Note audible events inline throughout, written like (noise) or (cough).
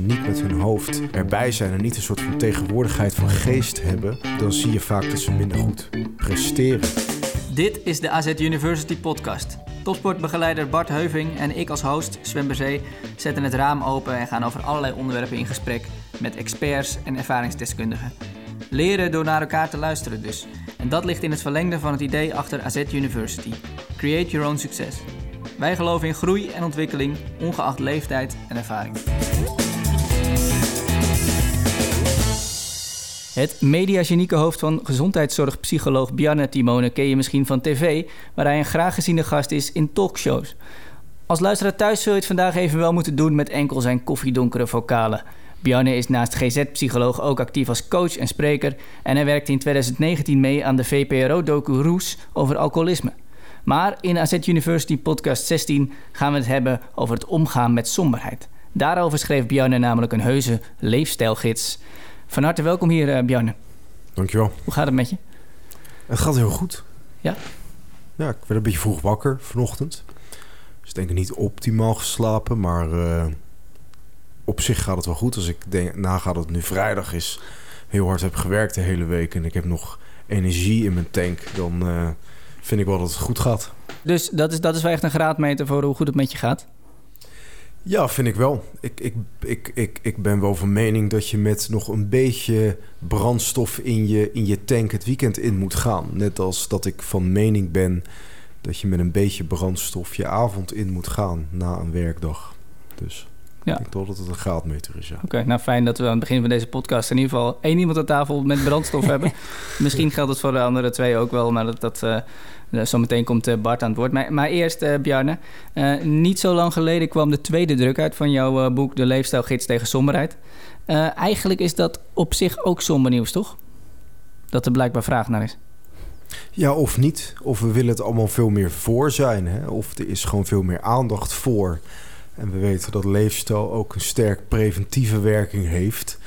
niet met hun hoofd erbij zijn en niet een soort van tegenwoordigheid van geest hebben, dan zie je vaak dat ze minder goed presteren. Dit is de AZ University podcast. Topsportbegeleider Bart Heuving en ik als host Sven zetten het raam open en gaan over allerlei onderwerpen in gesprek met experts en ervaringsdeskundigen. Leren door naar elkaar te luisteren dus. En dat ligt in het verlengde van het idee achter AZ University. Create your own success. Wij geloven in groei en ontwikkeling, ongeacht leeftijd en ervaring. Het mediagenieke hoofd van gezondheidszorgpsycholoog Bjarne Timone ken je misschien van tv, waar hij een graag geziene gast is in talkshows. Als luisteraar thuis zul je het vandaag even wel moeten doen met enkel zijn koffiedonkere vocalen. Bjarne is naast GZ-psycholoog ook actief als coach en spreker en hij werkte in 2019 mee aan de VPRO-docu Roes over alcoholisme. Maar in AZ University podcast 16 gaan we het hebben over het omgaan met somberheid. Daarover schreef Bjarne namelijk een heuse leefstijlgids. Van harte welkom hier, uh, Bjarne. Dankjewel. Hoe gaat het met je? Het gaat heel goed. Ja? Ja, ik werd een beetje vroeg wakker vanochtend. Dus ik denk niet optimaal geslapen, maar uh, op zich gaat het wel goed. Als ik denk, naga dat het nu vrijdag is, heel hard heb gewerkt de hele week... en ik heb nog energie in mijn tank, dan... Uh, vind ik wel dat het goed gaat. Dus dat is, dat is wel echt een graadmeter voor hoe goed het met je gaat? Ja, vind ik wel. Ik, ik, ik, ik, ik ben wel van mening dat je met nog een beetje brandstof in je, in je tank het weekend in moet gaan. Net als dat ik van mening ben dat je met een beetje brandstof je avond in moet gaan na een werkdag. Dus. Ik denk toch dat het een graadmeter is, ja. Oké, nou fijn dat we aan het begin van deze podcast in ieder geval één iemand aan tafel met brandstof (laughs) hebben. Misschien geldt het voor de andere twee ook wel, maar dat... dat uh, Zometeen komt uh, Bart aan het woord. Maar, maar eerst, uh, Bjarne. Uh, niet zo lang geleden kwam de tweede druk uit van jouw boek... De Leefstijlgids tegen somberheid. eigenlijk is dat op zich ook somber nieuws, toch? Dat er blijkbaar vraag naar is. Ja, of niet. Of we willen het allemaal veel meer voor zijn. Hè? Of er is gewoon veel meer aandacht voor... En we weten dat leefstijl ook een sterk preventieve werking heeft.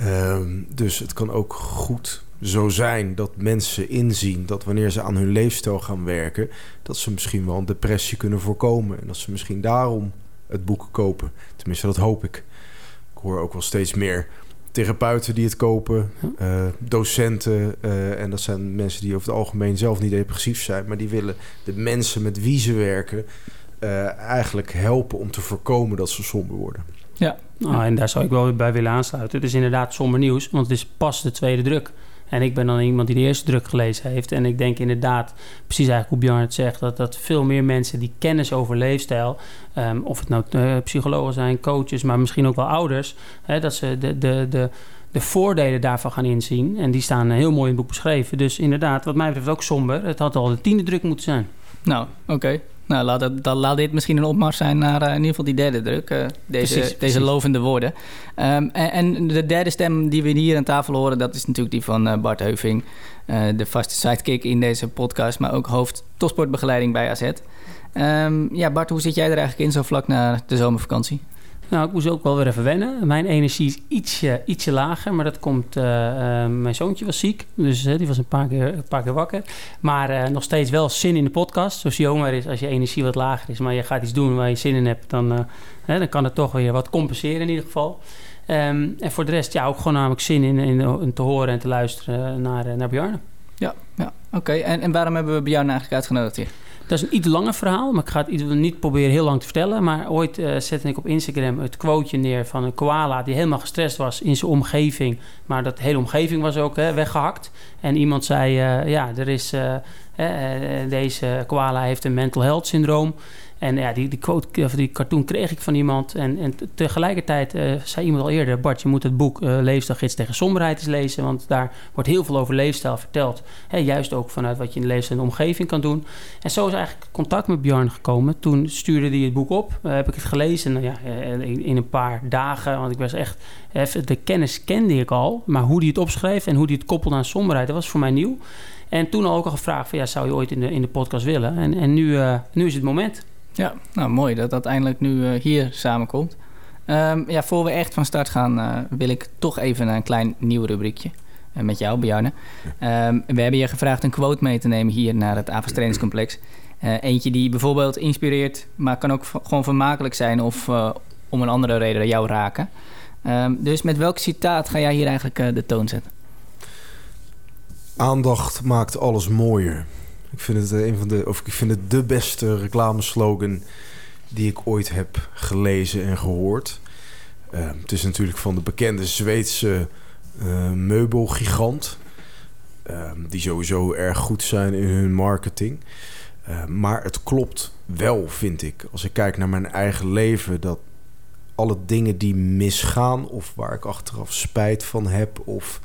Um, dus het kan ook goed zo zijn dat mensen inzien dat wanneer ze aan hun leefstijl gaan werken, dat ze misschien wel een depressie kunnen voorkomen. En dat ze misschien daarom het boek kopen. Tenminste, dat hoop ik. Ik hoor ook wel steeds meer therapeuten die het kopen, uh, docenten. Uh, en dat zijn mensen die over het algemeen zelf niet depressief zijn, maar die willen de mensen met wie ze werken uh, eigenlijk helpen om te voorkomen dat ze somber worden. Ja, nou, en daar zou ik wel bij willen aansluiten. Het is inderdaad somber nieuws, want het is pas de tweede druk. En ik ben dan iemand die de eerste druk gelezen heeft. En ik denk inderdaad, precies eigenlijk hoe Björn het zegt, dat, dat veel meer mensen die kennis over leefstijl, um, of het nou uh, psychologen zijn, coaches, maar misschien ook wel ouders, hè, dat ze de, de, de, de voordelen daarvan gaan inzien. En die staan heel mooi in het boek beschreven. Dus inderdaad, wat mij betreft ook somber. Het had al de tiende druk moeten zijn. Nou, oké. Nou, laat, het, dan, laat dit misschien een opmars zijn naar uh, in ieder geval die derde druk. Uh, deze, precies, deze lovende woorden. Um, en, en, de derde stem die we hier aan tafel horen... dat is natuurlijk die van uh, Bart Heuving. de vaste sidekick in deze podcast... maar ook hoofd topsportbegeleiding bij AZ. Um, ja, Bart, hoe zit jij er eigenlijk in zo vlak na de zomervakantie? Nou, ik moest ook wel weer even wennen. Mijn energie is ietsje, ietsje lager, maar dat komt... Uh, uh, mijn zoontje was ziek, dus uh, die was een paar keer, een paar keer wakker. Maar nog steeds wel zin in de podcast. Zoals Jomer is, als je energie wat lager is... maar je gaat iets doen waar je zin in hebt... dan, dan kan het toch weer wat compenseren in ieder geval. Um, en voor de rest, ja, ook gewoon namelijk zin in, in, in te horen en te luisteren naar, naar Bjarne. Ja, ja oké. En, en waarom hebben we Bjarne eigenlijk uitgenodigd hier? Dat is een iets langer verhaal, maar ik ga het niet proberen heel lang te vertellen. Maar ooit uh, zette ik op Instagram het quoteje neer van een koala die helemaal gestrest was in zijn omgeving. Maar dat hele omgeving was ook hè, weggehakt. En iemand zei, uh, ja, er is, uh, deze koala heeft een mental health syndroom. En ja, die, quote, of die cartoon kreeg ik van iemand. En, en tegelijkertijd uh, zei iemand al eerder... Bart, je moet het boek uh, Leefstijlgids tegen somberheid eens lezen... want daar wordt heel veel over leefstijl verteld. Hè, juist ook vanuit wat je in de leefstijl en omgeving kan doen. En zo is eigenlijk contact met Bjorn gekomen. Toen stuurde hij het boek op. Uh, heb ik het gelezen nou ja, in, een paar dagen. Want ik was echt... de kennis kende ik al. Maar hoe hij het opschreef en hoe hij het koppelde aan somberheid... dat was voor mij nieuw. En toen ook al gevraagd van... ja, zou je ooit in de, in de podcast willen? En, en nu, nu is het moment... Ja, nou mooi dat dat eindelijk nu uh, hier samenkomt. Um, ja, voor we echt van start gaan, uh, wil ik toch even een klein nieuw rubriekje. Uh, met jou, Bjarne. Um, we hebben je gevraagd een quote mee te nemen hier naar het Avas Trainingscomplex. eentje die bijvoorbeeld inspireert, maar kan ook gewoon vermakelijk zijn of om een andere reden jou raken. Ehm, dus met welk citaat ga jij hier eigenlijk eh, de toon zetten? Aandacht maakt alles mooier. Ik vind het een van de, of ik vind het de beste reclameslogan die ik ooit heb gelezen en gehoord. Ehm, het is natuurlijk van de bekende Zweedse uh, meubelgigant. Ehm, die sowieso erg goed zijn in hun marketing. Ehm, maar het klopt wel, vind ik. Als ik kijk naar mijn eigen leven, dat alle dingen die misgaan, of waar ik achteraf spijt van heb, of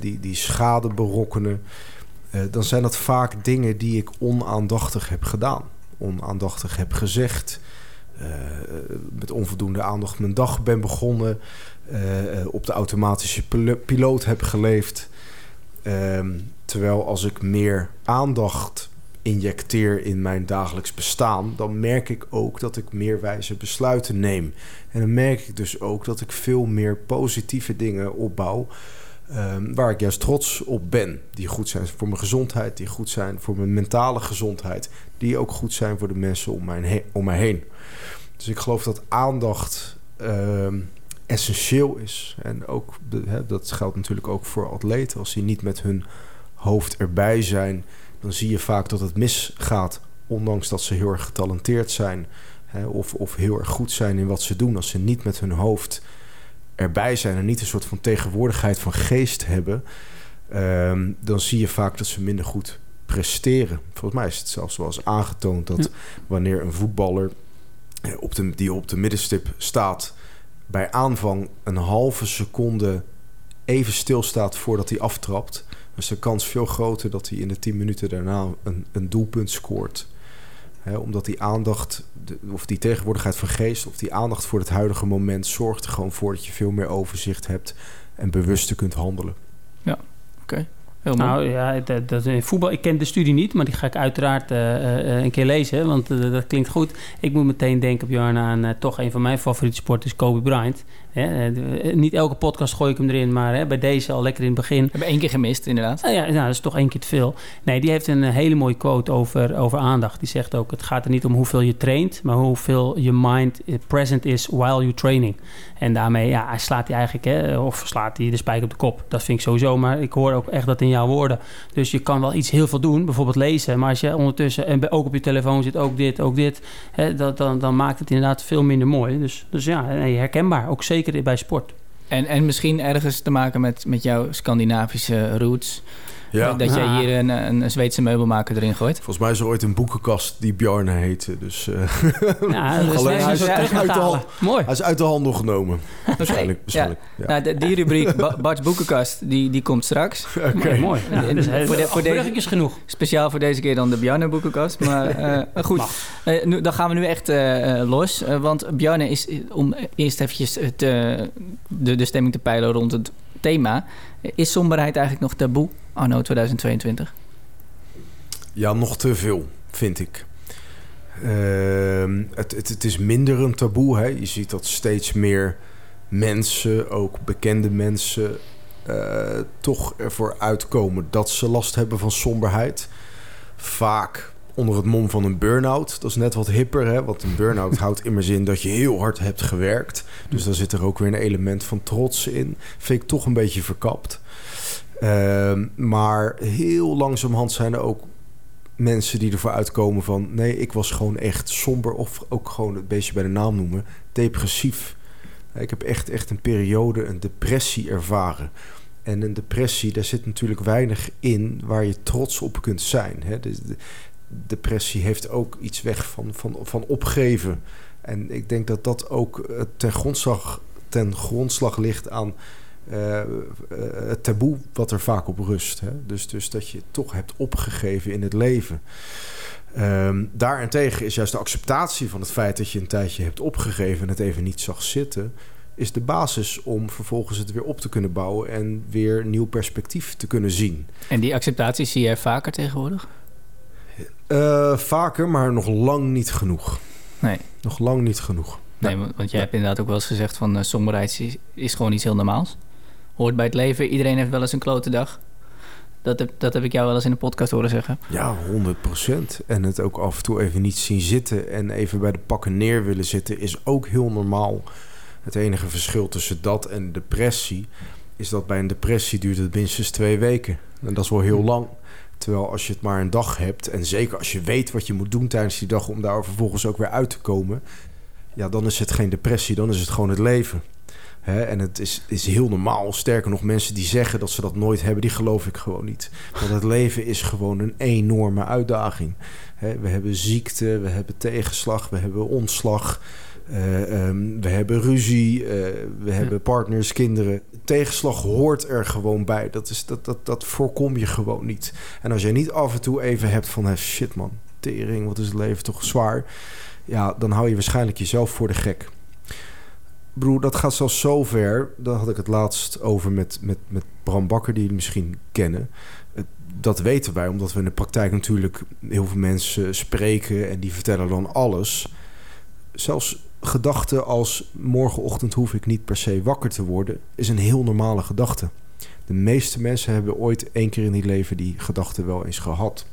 die, die schade berokkenen, uh, dan zijn dat vaak dingen die ik onaandachtig heb gedaan, onaandachtig heb gezegd. Uh, met onvoldoende aandacht mijn dag ben begonnen, uh, op de automatische piloot heb geleefd. Ehm, terwijl als ik meer aandacht injecteer in mijn dagelijks bestaan, dan merk ik ook dat ik meer wijze besluiten neem. En dan merk ik dus ook dat ik veel meer positieve dingen opbouw. Um, waar ik juist trots op ben. Die goed zijn voor mijn gezondheid, die goed zijn voor mijn mentale gezondheid, die ook goed zijn voor de mensen om mij, om mij heen. Dus ik geloof dat aandacht uh, essentieel is. En ook hè, dat geldt natuurlijk ook voor atleten. Als die niet met hun hoofd erbij zijn, dan zie je vaak dat het misgaat. Ondanks dat ze heel erg getalenteerd zijn hè, of, of heel erg goed zijn in wat ze doen. Als ze niet met hun hoofd erbij zijn en niet een soort van tegenwoordigheid van geest hebben, um, dan zie je vaak dat ze minder goed presteren. Volgens mij is het zelfs wel eens aangetoond dat wanneer een voetballer eh, op de, die op de middenstip staat, bij aanvang een halve seconde even stilstaat voordat hij aftrapt, is de kans veel groter dat hij in de 10 minuten daarna een, een doelpunt scoort. Omdat die aandacht, of die tegenwoordigheid van geest, of die aandacht voor het huidige moment zorgt er gewoon voor dat je veel meer overzicht hebt en bewuster kunt handelen. Ja, oké. Nou ja, dat, dat, in voetbal, ik ken de studie niet, maar die ga ik uiteraard uh, uh, een keer lezen, want uh, dat klinkt goed. Ik moet meteen denken op Jarna aan toch een van mijn favoriete sporten is Kobe Bryant. Hè, niet elke podcast gooi ik hem erin, maar hè, bij deze al lekker in het begin. We hebben één keer gemist, inderdaad. Nou ja, nou, dat is toch één keer te veel. Nee, die heeft een hele mooie quote over, over aandacht. Die zegt ook, het gaat er niet om hoeveel je traint, maar hoeveel je mind present is while you training. En daarmee ja, slaat hij eigenlijk, hè, of slaat hij de spijker op de kop. Dat vind ik sowieso, maar ik hoor ook echt dat in jouw woorden. Dus je kan wel iets heel veel doen, bijvoorbeeld lezen. Maar als je ondertussen, en ook op je telefoon zit, ook dit, ook dit. Hè, dat, dan, dan maakt het inderdaad veel minder mooi. Dus, dus ja, herkenbaar. Ook zeker bij sport. En, en misschien ergens te maken met, met jouw Scandinavische roots. Ja. Dat jij hier een, een Zweedse meubelmaker erin gooit. Volgens mij is er ooit een boekenkast die Bjarne heette. Dus, uh, ja, dus hij, is (laughs) uit, uit de Mooi. hij is uit de handel genomen. Waarschijnlijk. waarschijnlijk ja. Nou, die rubriek, (laughs) Bart's boekenkast, die, die komt straks. Oké. Okay. Mooi. Ja, en, voor de, voor deze, genoeg. Speciaal voor deze keer dan de Bjarne boekenkast. Maar uh, (laughs) goed, uh, nu, dan gaan we nu echt los. want Bjarne is, om eerst eventjes het, de, de stemming te peilen rond het thema. Is somberheid eigenlijk nog taboe? anno 2022? Ja, nog te veel, vind ik. Uh, het, het, is minder een taboe. Hè? Je ziet dat steeds meer mensen, ook bekende mensen, uh, toch ervoor uitkomen dat ze last hebben van somberheid. Vaak onder het mom van een burn-out. Dat is net wat hipper, hè? want een burn-out (laughs) houdt immers in dat je heel hard hebt gewerkt. Dus dan zit er ook weer een element van trots in. Vind ik toch een beetje verkapt. Ehm, maar heel langzamerhand zijn er ook mensen die ervoor uitkomen van... nee, ik was gewoon echt somber of ook gewoon het beestje bij de naam noemen... depressief. Ik heb echt, echt een periode, een depressie ervaren. En een depressie, daar zit natuurlijk weinig in waar je trots op kunt zijn. Hè? De, de, depressie heeft ook iets weg van, van, van opgeven. En ik denk dat dat ook eh, ten grondslag, ten grondslag ligt aan uh, het taboe wat er vaak op rust. Hè? Dus, dus dat je toch hebt opgegeven in het leven. Um, daarentegen is juist de acceptatie van het feit dat je een tijdje hebt opgegeven en het even niet zag zitten, is de basis om vervolgens het weer op te kunnen bouwen en weer nieuw perspectief te kunnen zien. En die acceptatie zie je vaker tegenwoordig? Uh, vaker, maar nog lang niet genoeg. Nee. Nog lang niet genoeg. Nee, want jij hebt inderdaad ook wel eens gezegd van uh, somberheid is, is gewoon iets heel normaals hoort bij het leven. Iedereen heeft wel eens een klote dag. Dat heb, dat heb ik jou wel eens in de podcast horen zeggen. Ja, 100%. En het ook af en toe even niet zien zitten en even bij de pakken neer willen zitten is ook heel normaal. Het enige verschil tussen dat en depressie is dat bij een depressie duurt het minstens twee weken. En dat is wel heel lang. Terwijl als je het maar een dag hebt, en zeker als je weet wat je moet doen tijdens die dag om daar vervolgens ook weer uit te komen, ja, dan is het geen depressie, dan is het gewoon het leven. En het is, is heel normaal. Sterker nog, mensen die zeggen dat ze dat nooit hebben, die geloof ik gewoon niet. Want het leven is gewoon een enorme uitdaging. We hebben ziekte, we hebben tegenslag, we hebben ontslag. Uh, um, we hebben ruzie, uh, we hebben partners, kinderen. Tegenslag hoort er gewoon bij. Dat, is, dat, dat, dat voorkom je gewoon niet. En als jij niet af en toe even hebt van... shit man, tering, wat is het leven toch zwaar... ja, dan hou je waarschijnlijk jezelf voor de gek. Broer, dat gaat zelfs zo ver... daar had ik het laatst over met, met, met Bram Bakker... die jullie misschien kennen. Dat weten wij, omdat we in de praktijk natuurlijk... heel veel mensen spreken... en die vertellen dan alles... Zelfs gedachte als morgenochtend hoef ik niet per se wakker te worden, is een heel normale gedachte. De meeste mensen hebben ooit één keer in hun leven die gedachte wel eens gehad.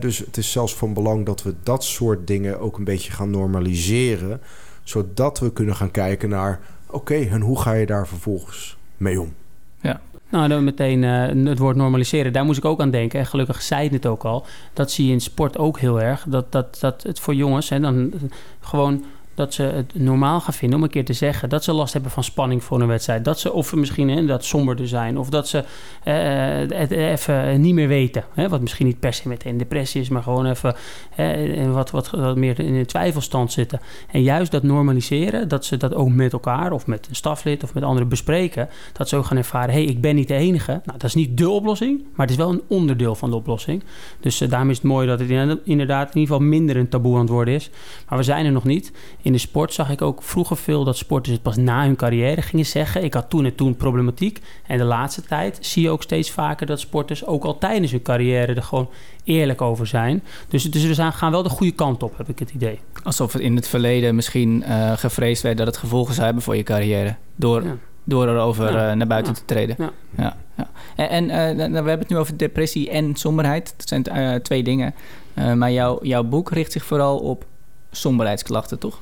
dus het is zelfs van belang dat we dat soort dingen ook een beetje gaan normaliseren, zodat we kunnen gaan kijken naar: oké, en hoe ga je daar vervolgens mee om? Ja. Nou, dan meteen uh, het woord normaliseren. Daar moest ik ook aan denken. En gelukkig zei het ook al. Dat zie je in sport ook heel erg. Dat, dat, dat het voor jongens, hè, dan gewoon dat ze het normaal gaan vinden om een keer te zeggen dat ze last hebben van spanning voor een wedstrijd. Dat ze of misschien hè, dat somberder zijn of dat ze uh, het even niet meer weten. Hè, wat misschien niet per se meteen depressie is, maar gewoon even hè, wat, wat, wat meer in een twijfelstand zitten. En juist dat normaliseren, dat ze dat ook met elkaar of met een staflid of met anderen bespreken, dat ze ook gaan ervaren: hé, hey, ik ben niet de enige. Nou, dat is niet de oplossing, maar het is wel een onderdeel van de oplossing. Dus uh, daarom is het mooi dat het inderdaad in ieder geval minder een taboe aan het worden is. Maar we zijn er nog niet in de sport zag ik ook vroeger veel dat sporters het pas na hun carrière gingen zeggen. Ik had toen en toen problematiek. En de laatste tijd zie je ook steeds vaker dat sporters ook al tijdens hun carrière er gewoon eerlijk over zijn. Dus, dus we gaan wel de goede kant op, heb ik het idee. Alsof het in het verleden misschien uh, gevreesd werd dat het gevolgen zou hebben voor je carrière. Door, door erover ja. uh, naar buiten te treden. Ja. Ja. En, en uh, we hebben het nu over depressie en somberheid. Dat zijn twee dingen. maar jouw jouw boek richt zich vooral op somberheidsklachten, toch?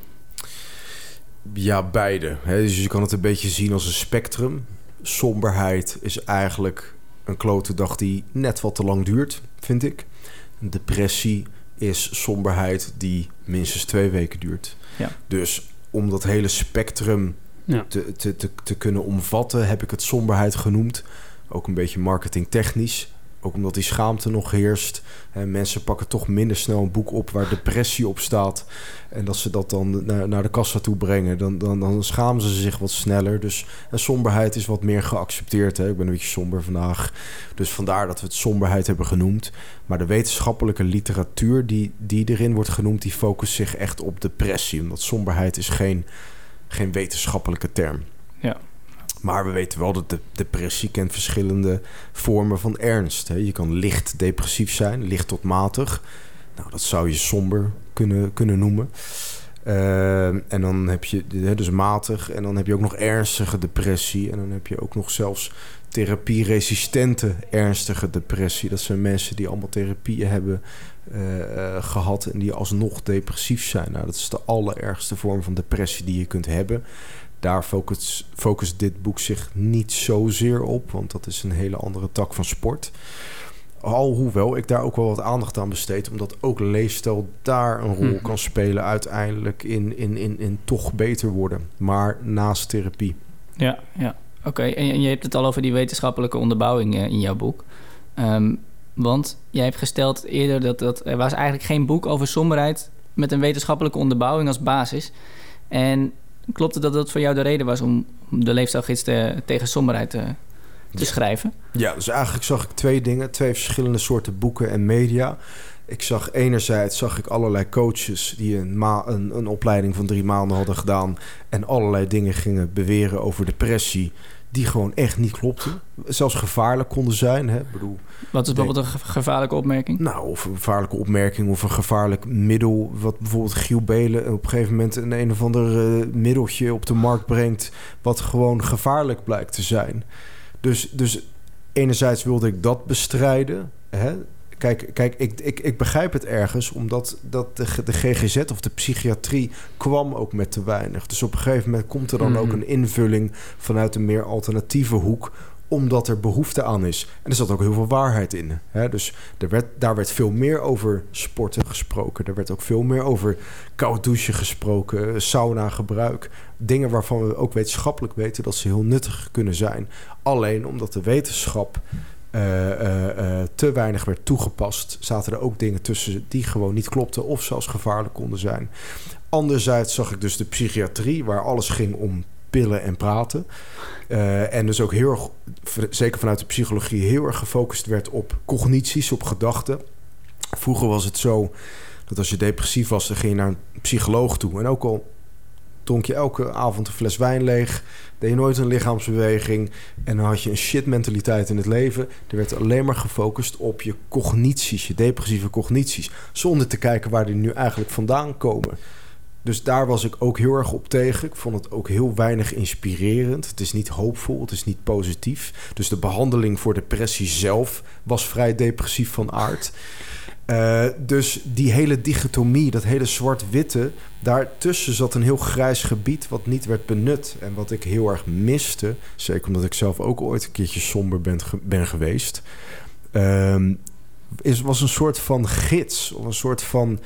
Ja, beide. Dus je kan het een beetje zien als een spectrum. Somberheid is eigenlijk een klote dag die net wat te lang duurt, vind ik. Depressie is somberheid die minstens twee weken duurt. Ja. Dus om dat hele spectrum ja. te, te, te, te kunnen omvatten, heb ik het somberheid genoemd. Ook een beetje marketingtechnisch. Ook omdat die schaamte nog heerst. En mensen pakken toch minder snel een boek op waar depressie op staat. En dat ze dat dan naar, naar de kassa toe brengen. Dan, dan, dan schamen ze zich wat sneller. Dus en somberheid is wat meer geaccepteerd. Hè? Ik ben een beetje somber vandaag. Dus vandaar dat we het somberheid hebben genoemd. Maar de wetenschappelijke literatuur die, die erin wordt genoemd... die focust zich echt op depressie. Omdat somberheid is geen, geen wetenschappelijke term. Ja. Maar we weten wel dat de depressie kent verschillende vormen van ernst. Hè. Je kan licht depressief zijn, licht tot matig. Nou, dat zou je somber kunnen, kunnen noemen. Uh, en dan heb je dus matig en dan heb je ook nog ernstige depressie. En dan heb je ook nog zelfs therapieresistente ernstige depressie. Dat zijn mensen die allemaal therapieën hebben uh, gehad en die alsnog depressief zijn. Nou, dat is de allerergste vorm van depressie die je kunt hebben daar focust, focust dit boek zich niet zozeer op, want dat is een hele andere tak van sport. Alhoewel ik daar ook wel wat aandacht aan besteed, omdat ook leefstijl daar een rol hmm. kan spelen uiteindelijk in, in, in, in toch beter worden, maar naast therapie. Ja, ja. oké. En je hebt het al over die wetenschappelijke onderbouwing eh, in jouw boek. Ehm, want jij hebt gesteld eerder dat, dat er was eigenlijk geen boek over somberheid met een wetenschappelijke onderbouwing als basis. En Klopt het dat dat voor jou de reden was om de leefstijlgids tegen somberheid te, te schrijven? Ja, dus eigenlijk zag ik twee dingen. Twee verschillende soorten boeken en media. Ik zag enerzijds zag ik allerlei coaches die een, een, een opleiding van drie maanden hadden gedaan... en allerlei dingen gingen beweren over depressie die gewoon echt niet klopten. Zelfs gevaarlijk konden zijn. Hè? Ik bedoel, Wat is bijvoorbeeld een gevaarlijke opmerking? Nou, of een gevaarlijke opmerking of een gevaarlijk middel. Wat bijvoorbeeld Giel Belen op een gegeven moment een een of ander uh, middeltje op de markt brengt. Wat gewoon gevaarlijk blijkt te zijn. Dus, dus enerzijds wilde ik dat bestrijden. Hè? Kijk, kijk ik, ik, ik begrijp het ergens, omdat dat de, de GGZ of de psychiatrie kwam ook met te weinig. Dus op een gegeven moment komt er dan Mhm. ook een invulling vanuit een meer alternatieve hoek omdat er behoefte aan is. En er zat ook heel veel waarheid in. Hè? Dus er werd, daar werd veel meer over sporten gesproken. Er werd ook veel meer over koud douchen gesproken, sauna gebruik. Dingen waarvan we ook wetenschappelijk weten dat ze heel nuttig kunnen zijn. Alleen omdat de wetenschap eh, eh, eh, te weinig werd toegepast, zaten er ook dingen tussen die gewoon niet klopten of zelfs gevaarlijk konden zijn. Anderzijds zag ik dus de psychiatrie, waar alles ging om pillen en praten. Eh, en dus ook heel erg, zeker vanuit de psychologie, heel erg gefocust werd op cognities, op gedachten. Vroeger was het zo dat als je depressief was, dan ging je naar een psycholoog toe. En ook al dronk je elke avond een fles wijn leeg, deed je nooit een lichaamsbeweging en dan had je een shit mentaliteit in het leven. Er werd alleen maar gefocust op je cognities, je depressieve cognities, zonder te kijken waar die nu eigenlijk vandaan komen. Dus daar was ik ook heel erg op tegen. Ik vond het ook heel weinig inspirerend. Het is niet hoopvol, het is niet positief. Dus de behandeling voor depressie zelf was vrij depressief van aard. Eh, dus die hele dichotomie, dat hele zwart-witte, daartussen zat een heel grijs gebied wat niet werd benut. En wat ik heel erg miste, zeker omdat ik zelf ook ooit een keertje somber ben, ben geweest, ehm, is, was een soort van gids of een soort van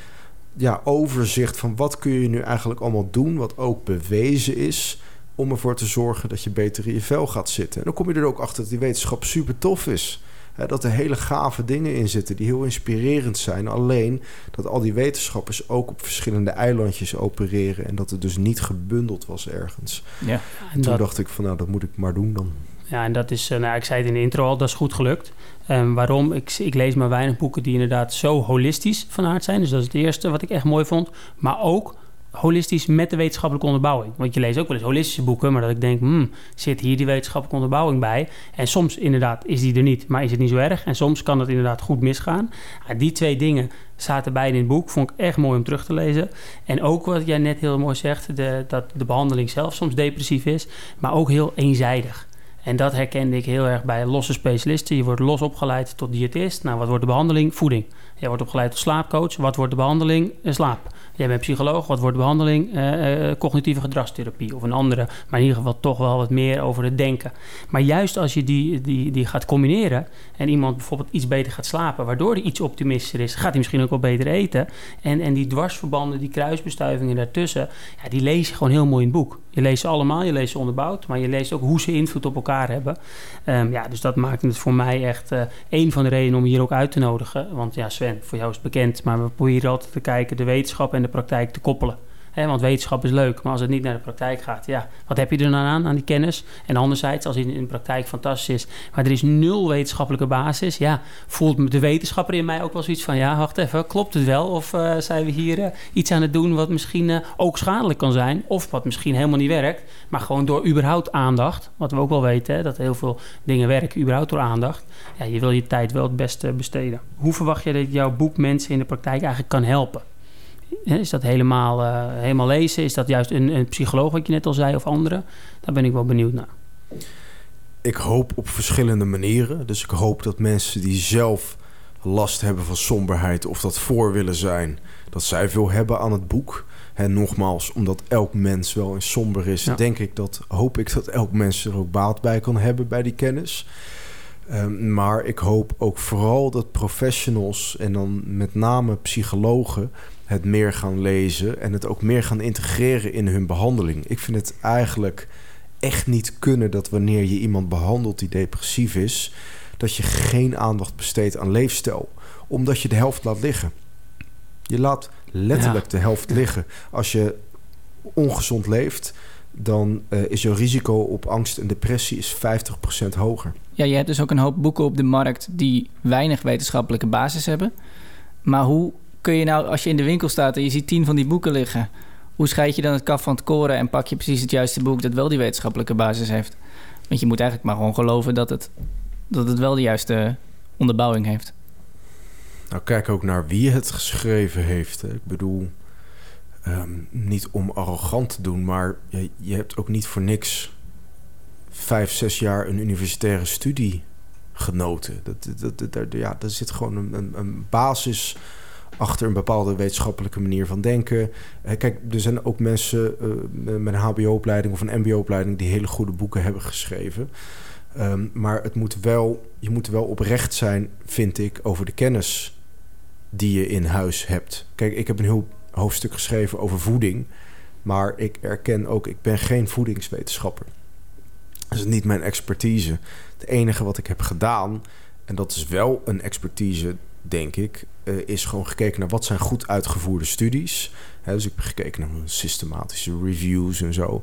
ja, overzicht van wat kun je nu eigenlijk allemaal doen, wat ook bewezen is, om ervoor te zorgen dat je beter in je vel gaat zitten. En dan kom je er ook achter dat die wetenschap super tof is. Hè, dat er hele gave dingen in zitten die heel inspirerend zijn. Alleen dat al die wetenschappers ook op verschillende eilandjes opereren en dat het dus niet gebundeld was ergens. Ja. En Toen dat, dacht ik van nou, dat moet ik maar doen dan. ja, en dat is, eh, nou, ik zei het in de intro al, dat is goed gelukt. En waarom? Ik, ik lees maar weinig boeken die inderdaad zo holistisch van aard zijn. Dus dat is het eerste wat ik echt mooi vond. Maar ook holistisch met de wetenschappelijke onderbouwing. Want je leest ook wel eens holistische boeken, maar dat ik denk, hmm, zit hier die wetenschappelijke onderbouwing bij? En soms inderdaad is die er niet, maar is het niet zo erg. En soms kan het inderdaad goed misgaan. Die twee dingen zaten beide in het boek. Vond ik echt mooi om terug te lezen. En ook wat jij net heel mooi zegt, de, dat de behandeling zelf soms depressief is, maar ook heel eenzijdig. En dat herkende ik heel erg bij losse specialisten. Je wordt los opgeleid tot diëtist. Nou, wat wordt de behandeling? Voeding. Jij wordt opgeleid tot slaapcoach. Wat wordt de behandeling? Eh, Slaap. Jij bent psycholoog. Wat wordt de behandeling? Eh, eh, cognitieve gedragstherapie of een andere. Maar in ieder geval toch wel wat meer over het denken. Maar juist als je die, die, die gaat combineren... en iemand bijvoorbeeld iets beter gaat slapen... waardoor hij iets optimistischer is... gaat hij misschien ook wel beter eten. En, en die dwarsverbanden, die kruisbestuivingen daartussen... Ja, die lees je gewoon heel mooi in het boek. Je leest ze allemaal, je leest ze onderbouwd... maar je leest ook hoe ze invloed op elkaar hebben. Ehm, ja, dus dat maakt het voor mij echt eh een van de redenen om hier ook uit te nodigen. Want ja, Sven, voor jou is het bekend... maar we proberen altijd te kijken de wetenschap en de praktijk te koppelen. Want wetenschap is leuk, maar als het niet naar de praktijk gaat, ja, wat heb je er dan aan, aan die kennis? En anderzijds, als het in de praktijk fantastisch is, maar er is nul wetenschappelijke basis, ja, voelt de wetenschapper in mij ook wel zoiets van, ja, wacht even, klopt het wel? Of eh, zijn we hier eh, iets aan het doen wat misschien eh, ook schadelijk kan zijn, of wat misschien helemaal niet werkt, maar gewoon door überhaupt aandacht, wat we ook wel weten, dat heel veel dingen werken überhaupt door aandacht, ja, je wil je tijd wel het beste besteden. Hoe verwacht je dat jouw boek mensen in de praktijk eigenlijk kan helpen? Is dat helemaal, eh, helemaal lezen? Is dat juist een, een psycholoog, wat je net al zei, of andere? Daar ben ik wel benieuwd naar. Ik hoop op verschillende manieren. Dus ik hoop dat mensen die zelf last hebben van somberheid of dat voor willen zijn, dat zij veel hebben aan het boek. En nogmaals, omdat elk mens wel eens somber is, Ja. denk ik dat, hoop ik dat elk mens er ook baat bij kan hebben bij die kennis. Ehm, maar ik hoop ook vooral dat professionals en dan met name psychologen het meer gaan lezen en het ook meer gaan integreren in hun behandeling. Ik vind het eigenlijk echt niet kunnen dat wanneer je iemand behandelt die depressief is, dat je geen aandacht besteedt aan leefstijl, omdat je de helft laat liggen. Je laat letterlijk de helft liggen. Als je ongezond leeft, dan eh, is je risico op angst en depressie is 50% hoger. Ja, je hebt dus ook een hoop boeken op de markt die weinig wetenschappelijke basis hebben. Maar hoe kun je nou, als je in de winkel staat en je ziet tien van die boeken liggen, hoe scheid je dan het kaf van het koren en pak je precies het juiste boek dat wel die wetenschappelijke basis heeft? Want je moet eigenlijk maar gewoon geloven dat het, dat het wel de juiste onderbouwing heeft. Nou, kijk ook naar wie het geschreven heeft. Ik bedoel, ehm, niet om arrogant te doen, maar je, je hebt ook niet voor niks vijf, zes jaar een universitaire studie genoten. Dat, dat, dat, ja, er zit gewoon een, een, een basis achter een bepaalde wetenschappelijke manier van denken. Eh, kijk, er zijn ook mensen eh, met een HBO-opleiding of een MBO-opleiding die hele goede boeken hebben geschreven. Ehm, maar het moet wel, je moet wel oprecht zijn, vind ik, over de kennis die je in huis hebt. Kijk, ik heb een heel hoofdstuk geschreven over voeding. Maar ik erken ook, ik ben geen voedingswetenschapper. Dat is niet mijn expertise. Het enige wat ik heb gedaan, en dat is wel een expertise, denk ik, eh, is gewoon gekeken naar wat zijn goed uitgevoerde studies. Hè, dus ik heb gekeken naar systematische reviews en zo.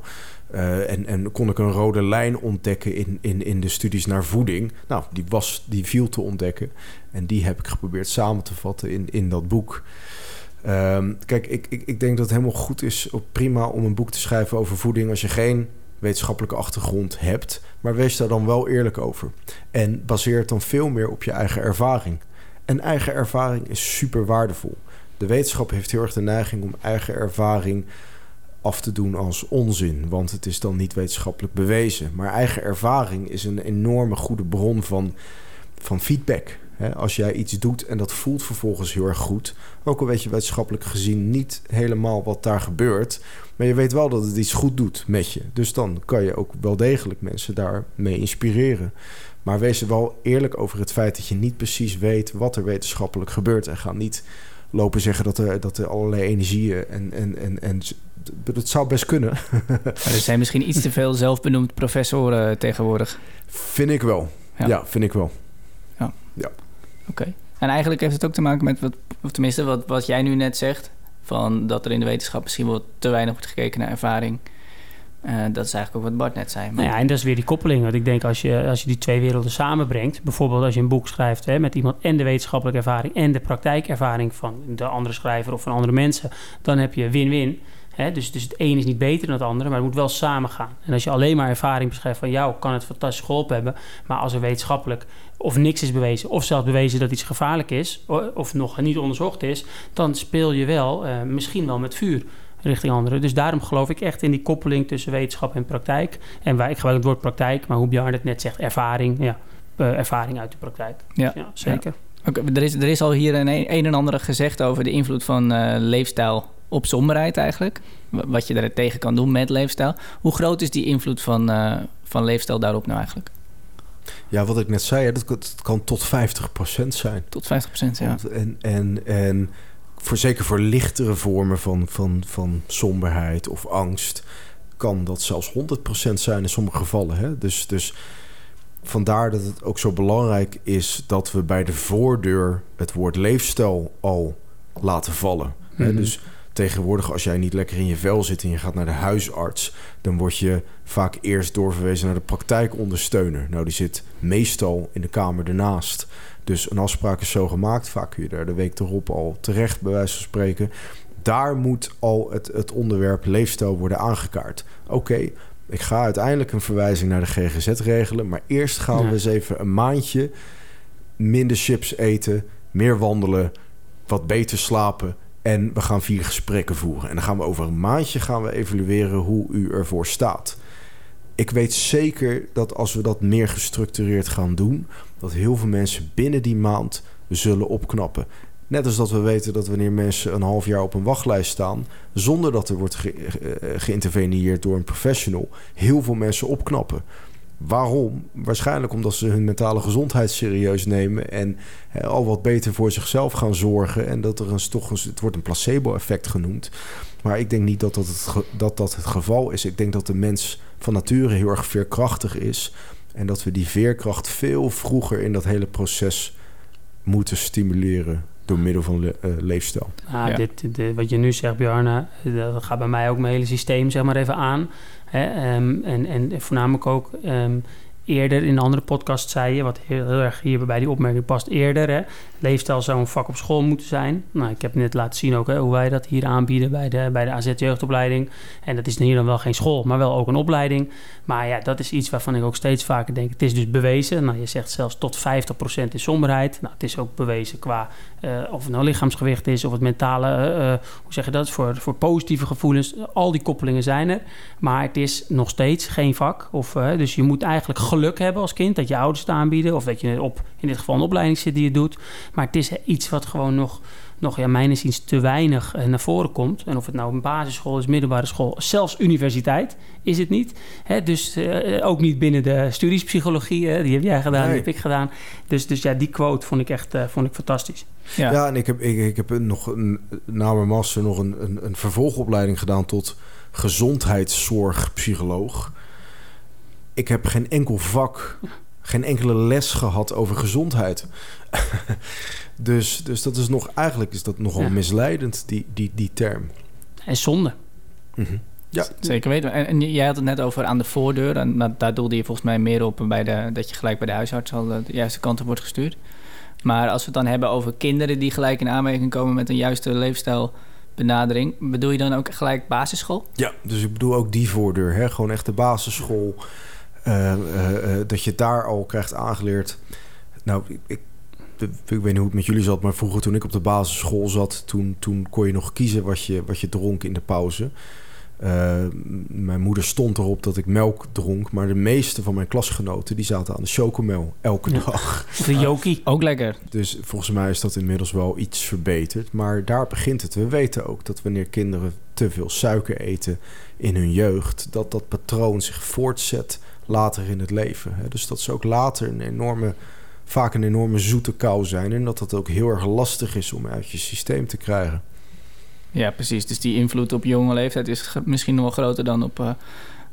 Eh, en, en kon ik een rode lijn ontdekken in, in, in de studies naar voeding. Nou, die, was, die viel te ontdekken. En die heb ik geprobeerd samen te vatten in, in dat boek. Ehm, kijk, ik, ik, ik denk dat het helemaal goed is, prima om een boek te schrijven over voeding als je geen wetenschappelijke achtergrond hebt. Maar wees daar dan wel eerlijk over. En baseer het dan veel meer op je eigen ervaring. En eigen ervaring is super waardevol. De wetenschap heeft heel erg de neiging om eigen ervaring af te doen als onzin, want het is dan niet wetenschappelijk bewezen. Maar eigen ervaring is een enorme goede bron van, van feedback. Als jij iets doet en dat voelt vervolgens heel erg goed, ook al weet je wetenschappelijk gezien niet helemaal wat daar gebeurt, maar je weet wel dat het iets goed doet met je. Dus dan kan je ook wel degelijk mensen daarmee inspireren. Maar wees er wel eerlijk over het feit dat je niet precies weet wat er wetenschappelijk gebeurt. En ga niet lopen zeggen dat er, dat er allerlei energieën en, en, en, en dat zou best kunnen. (laughs) Maar er zijn misschien iets te veel zelfbenoemd professoren tegenwoordig. vind ik wel. Ja. Ja, vind ik wel. Oké. En eigenlijk heeft het ook te maken met, wat, of tenminste wat, wat jij nu net zegt... van dat er in de wetenschap misschien wel te weinig wordt gekeken naar ervaring. Eh, dat is eigenlijk ook wat Bart net zei. Nou ja, en dat is weer die koppeling. Want ik denk als je, als je die twee werelden samenbrengt, bijvoorbeeld als je een boek schrijft hè, met iemand en de wetenschappelijke ervaring en de praktijkervaring van de andere schrijver of van andere mensen, dan heb je win-win. Dus, dus het een is niet beter dan het andere, maar het moet wel samen gaan. En als je alleen maar ervaring beschrijft van jou, kan het fantastisch geholpen hebben. Maar als er wetenschappelijk of niks is bewezen, of zelfs bewezen dat iets gevaarlijk is, of nog niet onderzocht is, dan speel je wel eh, misschien wel met vuur richting anderen. Dus daarom geloof ik echt in die koppeling tussen wetenschap en praktijk. En wij, ik gebruik het woord praktijk, maar hoe Bjarne het net zegt, ervaring. Ja, eh, ervaring uit de praktijk. Ja. Ja, zeker. Oké, er, is, er is al hier een, een en ander gezegd over de invloed van eh, leefstijl op somberheid eigenlijk. Wa- Wat je daar tegen kan doen met leefstijl. Hoe groot is die invloed van, eh, van leefstijl daarop nou eigenlijk? Ja, wat ik net zei, hè, dat, kan- dat kan tot 50% zijn. Tot 50% ja. En, en, en voor, zeker voor lichtere vormen van, van, van somberheid of angst... kan dat zelfs 100% zijn in sommige gevallen. Hè? Dus, dus vandaar dat het ook zo belangrijk is... dat we bij de voordeur het woord leefstijl al laten vallen. Hè? Mhm. Dus tegenwoordig als jij niet lekker in je vel zit... en je gaat naar de huisarts... dan word je vaak eerst doorverwezen naar de praktijkondersteuner. Nou, die zit meestal in de kamer ernaast... Dus een afspraak is zo gemaakt. Vaak kun je daar de week erop al terecht, bij wijze van spreken. Daar moet al het, het onderwerp leefstijl worden aangekaart. Oké, ik ga uiteindelijk een verwijzing naar de GGZ regelen. Maar eerst gaan Ja. we eens even een maandje minder chips eten, meer wandelen, wat beter slapen. En we gaan vier gesprekken voeren. En dan gaan we over een maandje gaan we evalueren hoe u ervoor staat. Ik weet zeker dat als we dat meer gestructureerd gaan doen, dat heel veel mensen binnen die maand zullen opknappen. Net als dat we weten dat wanneer mensen een half jaar op een wachtlijst staan, zonder dat er wordt ge- eh, geïnterveneerd door een professional, heel veel mensen opknappen. Waarom? Waarschijnlijk omdat ze hun mentale gezondheid serieus nemen en al wat beter voor zichzelf gaan zorgen. En dat er een, toch een, het wordt een placebo-effect genoemd. Maar ik denk niet dat dat, het, dat dat het geval is. Ik denk dat de mens van nature heel erg veerkrachtig is. En dat we die veerkracht veel vroeger in dat hele proces moeten stimuleren door middel van le- eh, leefstijl. Nou, Ja. dit, dit- wat je nu zegt, Bjarne, dat gaat bij mij ook mijn hele systeem zeg maar even aan. Hè? Ehm, en, en voornamelijk ook ehm, eerder in een andere podcast zei je, wat heel, heel erg hier bij die opmerking past, eerder. Hè? Leefstijl zou een vak op school moeten zijn. Nou, ik heb net laten zien ook hè, hoe wij dat hier aanbieden bij de, bij de AZ jeugdopleiding. En dat is hier dan wel geen school, maar wel ook een opleiding. Maar ja, dat is iets waarvan ik ook steeds vaker denk, het is dus bewezen. Nou, je zegt zelfs tot 50% is somberheid. Nou, het is ook bewezen qua eh, of het nou lichaamsgewicht is of het mentale, eh, eh, hoe zeg je dat, voor, voor positieve gevoelens. Al die koppelingen zijn er. Maar het is nog steeds geen vak. Of, dus je moet eigenlijk geluk hebben als kind. Dat je ouders het aanbieden. Of dat je op, in dit geval een opleiding zit die je doet. Maar het is iets wat gewoon nog, nog ja, mijn inziens te weinig eh, naar voren komt. En of het nou een basisschool is, middelbare school, zelfs universiteit is het niet. Hè, dus eh, ook niet binnen de studies psychologie. Hè, die heb jij gedaan, Nee. die heb ik gedaan. Dus, dus ja, die quote vond ik echt eh, vond ik fantastisch. Ja. Ja, en ik heb, ik, ik heb nog een, na mijn master nog een, een, een vervolgopleiding gedaan tot gezondheidszorgpsycholoog. Ik heb geen enkel vak, geen enkele les gehad over gezondheid. (laughs) dus, dus dat is nog, eigenlijk is dat nogal Ja. misleidend, die, die, die term. En zonde. Mhm. Ja, Zeker weten. En, en jij had het net over aan de voordeur. En dat- daar doelde je volgens mij meer op bij de, dat je gelijk bij de huisarts al de juiste kant op wordt gestuurd. Maar als we het dan hebben over kinderen die gelijk in aanmerking komen met een juiste leefstijlbenadering, bedoel je dan ook gelijk basisschool? Ja, dus ik bedoel ook die voordeur. Hè? Gewoon echt de basisschool. Eh, eh, eh, dat je daar al krijgt aangeleerd. Nou, ik, ik, ik weet niet hoe het met jullie zat, maar vroeger toen ik op de basisschool zat, toen, toen kon je nog kiezen wat je, wat je dronk in de pauze. Eh, mijn moeder stond erop dat ik melk dronk, maar de meeste van mijn klasgenoten die zaten aan de chocomel elke dag. (laughs) De Jokie. Ook lekker. Dus volgens mij is dat inmiddels wel iets verbeterd. Maar daar begint het. We weten ook dat wanneer kinderen te veel suiker eten in hun jeugd, dat dat patroon zich voortzet later in het leven. Dus dat ze ook later een enorme, vaak een enorme zoete kou zijn. En dat dat ook heel erg lastig is om uit je systeem te krijgen. Ja, precies. Dus die invloed op jonge leeftijd is misschien nog wel groter dan, op, eh,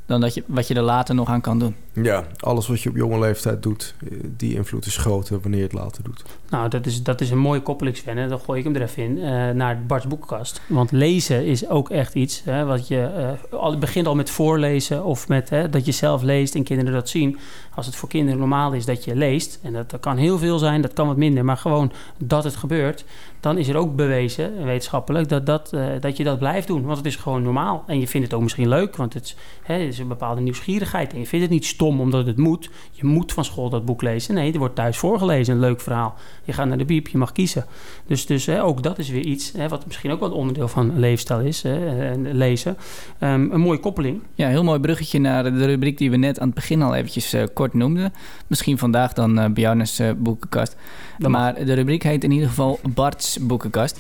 dan dat je, wat je er later nog aan kan doen. Ja, alles wat je op jonge leeftijd doet, eh, die invloed is groter wanneer je het later doet. Nou, dat is, dat is een mooie koppeling, Sven. En dan gooi ik hem er even in eh, naar Bart's boekenkast. Want lezen is ook echt iets hè, wat je... eh, al, het begint al met voorlezen of met hè, dat je zelf leest en kinderen dat zien. Als het voor kinderen normaal is dat je leest... en dat, dat kan heel veel zijn, dat kan wat minder... maar gewoon dat het gebeurt... dan is er ook bewezen, wetenschappelijk, dat, dat, eh, dat je dat blijft doen. Want het is gewoon normaal. En je vindt het ook misschien leuk, want het, is- hè, is een bepaalde nieuwsgierigheid. En je vindt het niet stom omdat het moet. Je moet van school dat boek lezen. Nee, er wordt thuis voorgelezen, een leuk verhaal. Je gaat naar de biep, je mag kiezen. Dus, dus hè, ook dat is weer iets hè, wat misschien ook wel onderdeel van leefstijl is, hè, en lezen. Ehm, een mooie koppeling. Ja, heel mooi bruggetje naar de rubriek die we net aan het begin al eventjes eh, kort noemden. Misschien vandaag dan eh Bjarne's eh, boekenkast. Dat mag. maar de rubriek heet in ieder geval Bart's boekenkast.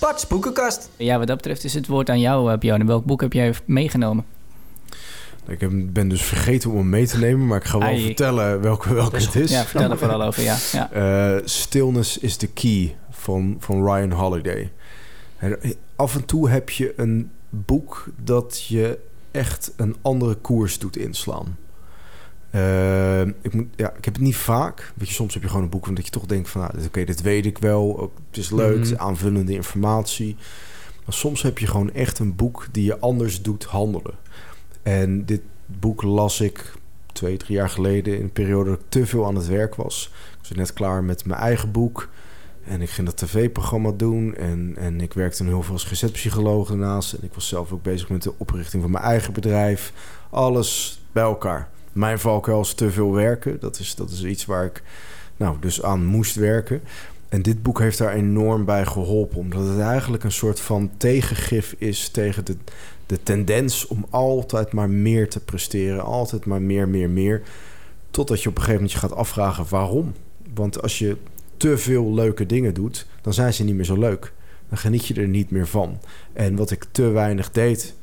Bart's boekenkast. Ja, wat dat betreft is het woord aan jou, uh, Bjarne. Welk boek heb jij meegenomen? Ik heb, ben dus vergeten om hem mee te nemen, maar ik ga wel Ai. vertellen welke, welke het is. Ja, vertel er vooral over, ja. ja. (laughs) Eh, Stillness is the Key van, van Ryan Holiday. Af en toe heb je een boek dat je echt een andere koers doet inslaan. Eh, ik, moet, ja, ik heb het niet vaak. Weet je, soms heb je gewoon een boek omdat je toch denkt van... Nou, oké, dit weet ik wel. Het is leuk, het is Mhm. aanvullende informatie. Maar soms heb je gewoon echt een boek die je anders doet handelen. En dit boek las ik twee, drie jaar geleden... in een periode dat ik te veel aan het werk was. Ik was net klaar met mijn eigen boek. En ik ging dat tv-programma doen. En, en ik werkte dan heel veel als gezetpsycholoog daarnaast. En ik was zelf ook bezig met de oprichting van mijn eigen bedrijf. Alles bij elkaar. Mijn valkuil is te veel werken. Dat is, dat is iets waar ik nou, dus aan moest werken. En dit boek heeft daar enorm bij geholpen. Omdat het eigenlijk een soort van tegengif is tegen de, de tendens om altijd maar meer te presteren. Altijd maar meer, meer, meer. Totdat je op een gegeven moment je gaat afvragen waarom. Want als je te veel leuke dingen doet, dan zijn ze niet meer zo leuk. Dan geniet je er niet meer van. En wat ik te weinig deed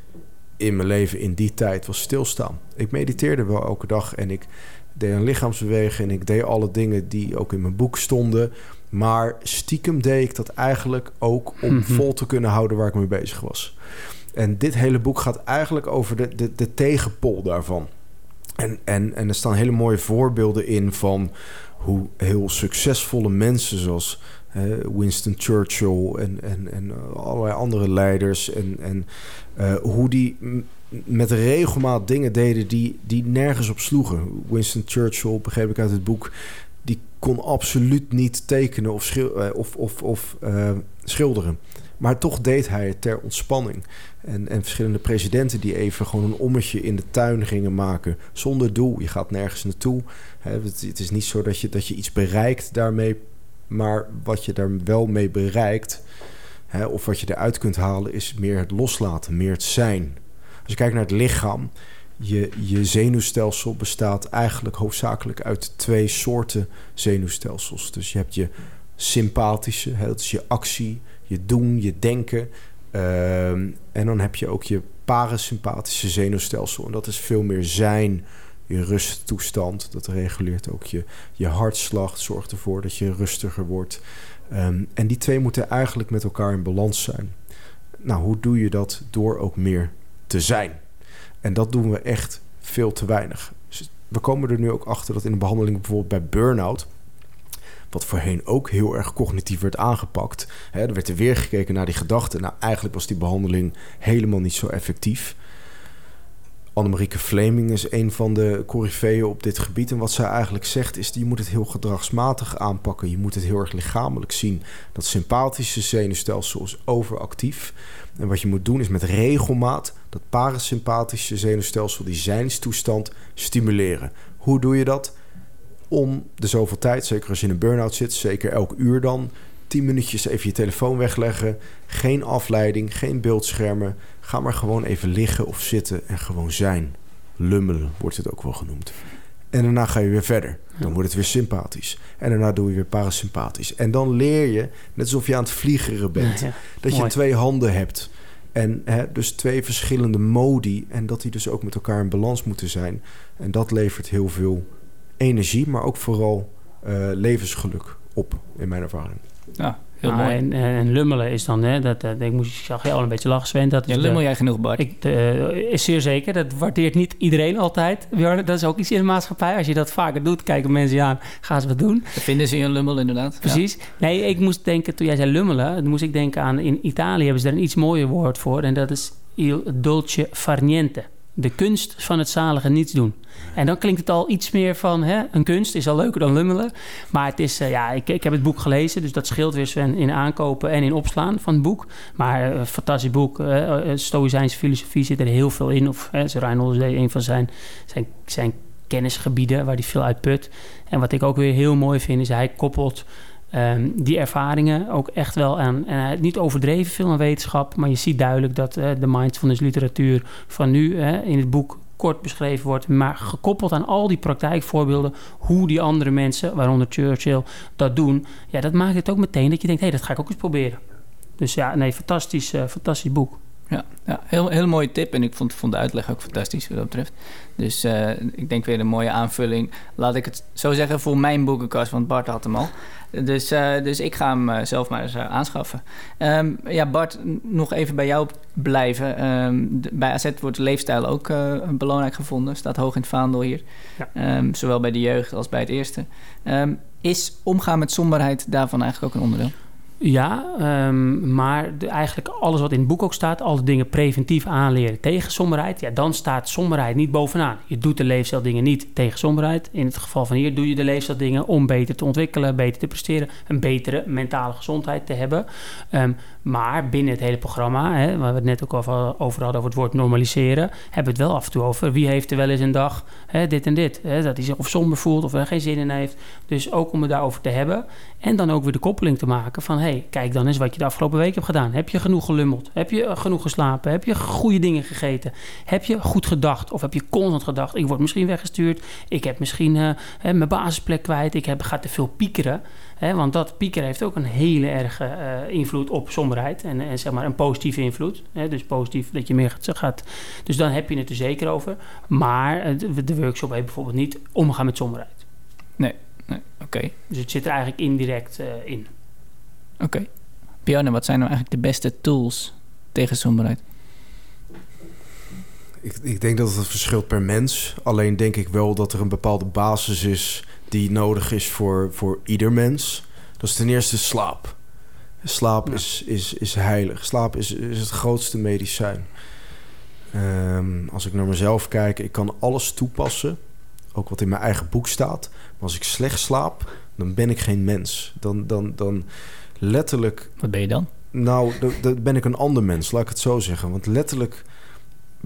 in mijn leven in die tijd was stilstaan. Ik mediteerde wel elke dag en ik deed een lichaamsbeweging en ik deed alle dingen die ook in mijn boek stonden. Maar stiekem deed ik dat eigenlijk ook om (laughs) vol te kunnen houden waar ik mee bezig was. En dit hele boek gaat eigenlijk over de, de, de tegenpol daarvan. En, en, en er staan hele mooie voorbeelden in van hoe heel succesvolle mensen zoals Winston Churchill en, en, en allerlei andere leiders en, en eh, hoe die met regelmaat dingen deden die, die nergens op sloegen. Winston Churchill, begreep ik uit het boek, die kon absoluut niet tekenen of, schil- eh, of, of, of eh, schilderen. Maar toch deed hij het ter ontspanning. En, en verschillende presidenten die even gewoon een ommetje in de tuin gingen maken. Zonder doel. Je gaat nergens naartoe. Het, het is niet zo dat je, dat je iets bereikt daarmee. Maar wat je daar wel mee bereikt. Hè, of wat je eruit kunt halen is meer het loslaten. Meer het zijn. Als je kijkt naar het lichaam, je, je zenuwstelsel bestaat eigenlijk hoofdzakelijk uit twee soorten zenuwstelsels. Dus je hebt je sympathische, dat is je actie, je doen, je denken. Ehm, en dan heb je ook je parasympathische zenuwstelsel. En dat is veel meer zijn, je rusttoestand. Dat reguleert ook je, je hartslag, zorgt ervoor dat je rustiger wordt. Ehm, en die twee moeten eigenlijk met elkaar in balans zijn. Nou, hoe doe je dat? Door ook meer te zijn. En dat doen we echt veel te weinig. We komen er nu ook achter dat in de behandeling bijvoorbeeld bij burn-out wat voorheen ook heel erg cognitief werd aangepakt. Er werd er weer gekeken naar die gedachten. Nou, eigenlijk was die behandeling helemaal niet zo effectief. Annemarieke Fleming is een van de coryfeeën op dit gebied. En wat zij eigenlijk zegt is... je moet het heel gedragsmatig aanpakken. Je moet het heel erg lichamelijk zien. Dat sympathische zenuwstelsel is overactief. En wat je moet doen is met regelmaat... dat parasympathische zenuwstelsel, die zijnstoestand, stimuleren. Hoe doe je dat? Om de zoveel tijd, zeker als je in een burn-out zit... zeker elk uur dan... 10 minuutjes even je telefoon wegleggen. Geen afleiding, geen beeldschermen. Ga maar gewoon even liggen of zitten en gewoon zijn. Lummelen wordt het ook wel genoemd. En daarna ga je weer verder. Dan wordt het weer sympathisch. En daarna doe je weer parasympathisch. En dan leer je, net alsof je aan het vliegeren bent, Ja, ja. dat je twee handen hebt. En hè, dus twee verschillende modi. En dat die dus ook met elkaar in balans moeten zijn. En dat levert heel veel energie, maar ook vooral eh, levensgeluk op, in mijn ervaring. Ja, heel Ah, mooi. En, en lummelen is dan, hè, dat, dat, ik, moest, ik zag je al een beetje lachen, Sven. Dat Ja, de- lummel jij genoeg, Bart? Ik, eh, is zeer zeker. Dat waardeert niet iedereen altijd. Dat is ook iets in de maatschappij. Als je dat vaker doet, kijken mensen je aan. Gaan ze wat doen. Dat vinden ze in een lummel inderdaad. Precies. Nee, ik moest denken, toen jij zei lummelen... dan moest ik denken aan... in Italië hebben ze daar een iets mooier woord voor... en dat is il dolce far niente. De kunst van het zalige niets doen. En dan klinkt het al iets meer van... Hè, een kunst is al leuker dan lummelen. Maar het is... eh, ja, ik, ik heb het boek gelezen... dus dat scheelt weer Sven in aankopen en in opslaan van het boek. Maar een fantastisch boek. eh, Stoïcijnse filosofie zit er heel veel in. Of hè, Reinhold is een van zijn, zijn, zijn kennisgebieden... waar hij veel uit put. En wat ik ook weer heel mooi vind... is hij koppelt... Ehm, die ervaringen ook echt wel aan. En hij niet overdreven veel aan wetenschap, maar je ziet duidelijk dat eh, de mindfulness literatuur van nu eh, in het boek kort beschreven wordt, maar gekoppeld aan al die praktijkvoorbeelden, hoe die andere mensen, waaronder Churchill, dat doen. Ja, dat maakt het ook meteen dat je denkt, hé, hey, dat ga ik ook eens proberen. Dus ja, nee, fantastisch, eh, fantastisch boek. Ja, ja heel, heel mooie tip. En ik vond, vond de uitleg ook fantastisch wat dat betreft. Dus eh, ik denk weer een mooie aanvulling. Laat ik het zo zeggen voor mijn boekenkast, want Bart had hem al. Dus, eh, dus ik ga hem eh, zelf maar eens aanschaffen. Ehm, ja, Bart, nog even bij jou blijven. Ehm, de- bij AZ wordt leefstijl ook eh, belangrijk gevonden. Staat hoog in het vaandel hier. Ja. Ehm, zowel bij de jeugd als bij het eerste. Is omgaan met somberheid daarvan eigenlijk ook een onderdeel? Ja, ehm, maar de, eigenlijk alles wat in het boek ook staat, alle dingen preventief aanleren tegen somberheid, ja, dan staat somberheid niet bovenaan. Je doet de leefstijldingen niet tegen somberheid. In het geval van hier doe je de leefstijldingen om beter te ontwikkelen, beter te presteren, een betere mentale gezondheid te hebben. Ehm, maar binnen het hele programma, hè, waar we het net ook over, over hadden, over het woord normaliseren, hebben we het wel af en toe over wie heeft er wel eens een dag hè, dit en dit. Hè, dat hij zich of somber voelt of er geen zin in heeft. Dus ook om het daarover te hebben. En dan ook weer de koppeling te maken van... hé, kijk dan eens wat je de afgelopen week hebt gedaan. Heb je genoeg gelummeld? Heb je genoeg geslapen? Heb je goede dingen gegeten? Heb je goed gedacht? Of heb je constant gedacht... ik word misschien weggestuurd. Ik heb misschien eh, hè, mijn basisplek kwijt. Ik heb, ga te veel piekeren. Hè, want dat piekeren heeft ook een hele erge eh, invloed op somberheid. En, en zeg maar een positieve invloed. Hè, dus positief dat je meer gaat. Dus dan heb je het er zeker over. Maar eh, de, de workshop heeft bijvoorbeeld niet omgaan met somberheid. Nee, oké. Dus het zit er eigenlijk indirect in. Oké. Bjarne, wat zijn nou eigenlijk de beste tools tegen somberheid? Ik, ik denk dat het verschilt per mens. Alleen denk ik wel dat er een bepaalde basis is die nodig is voor, voor ieder mens. Dat is ten eerste slaap. Slaap Ja. is, is, is heilig. Slaap is, is het grootste medicijn. Ehm, als ik naar mezelf kijk, ik kan alles toepassen. Ook wat in mijn eigen boek staat. Maar als ik slecht slaap, dan ben ik geen mens. Dan, dan, dan letterlijk Wat ben je dan? nou, dan- dan ben ik een ander mens, laat ik het zo zeggen. Want letterlijk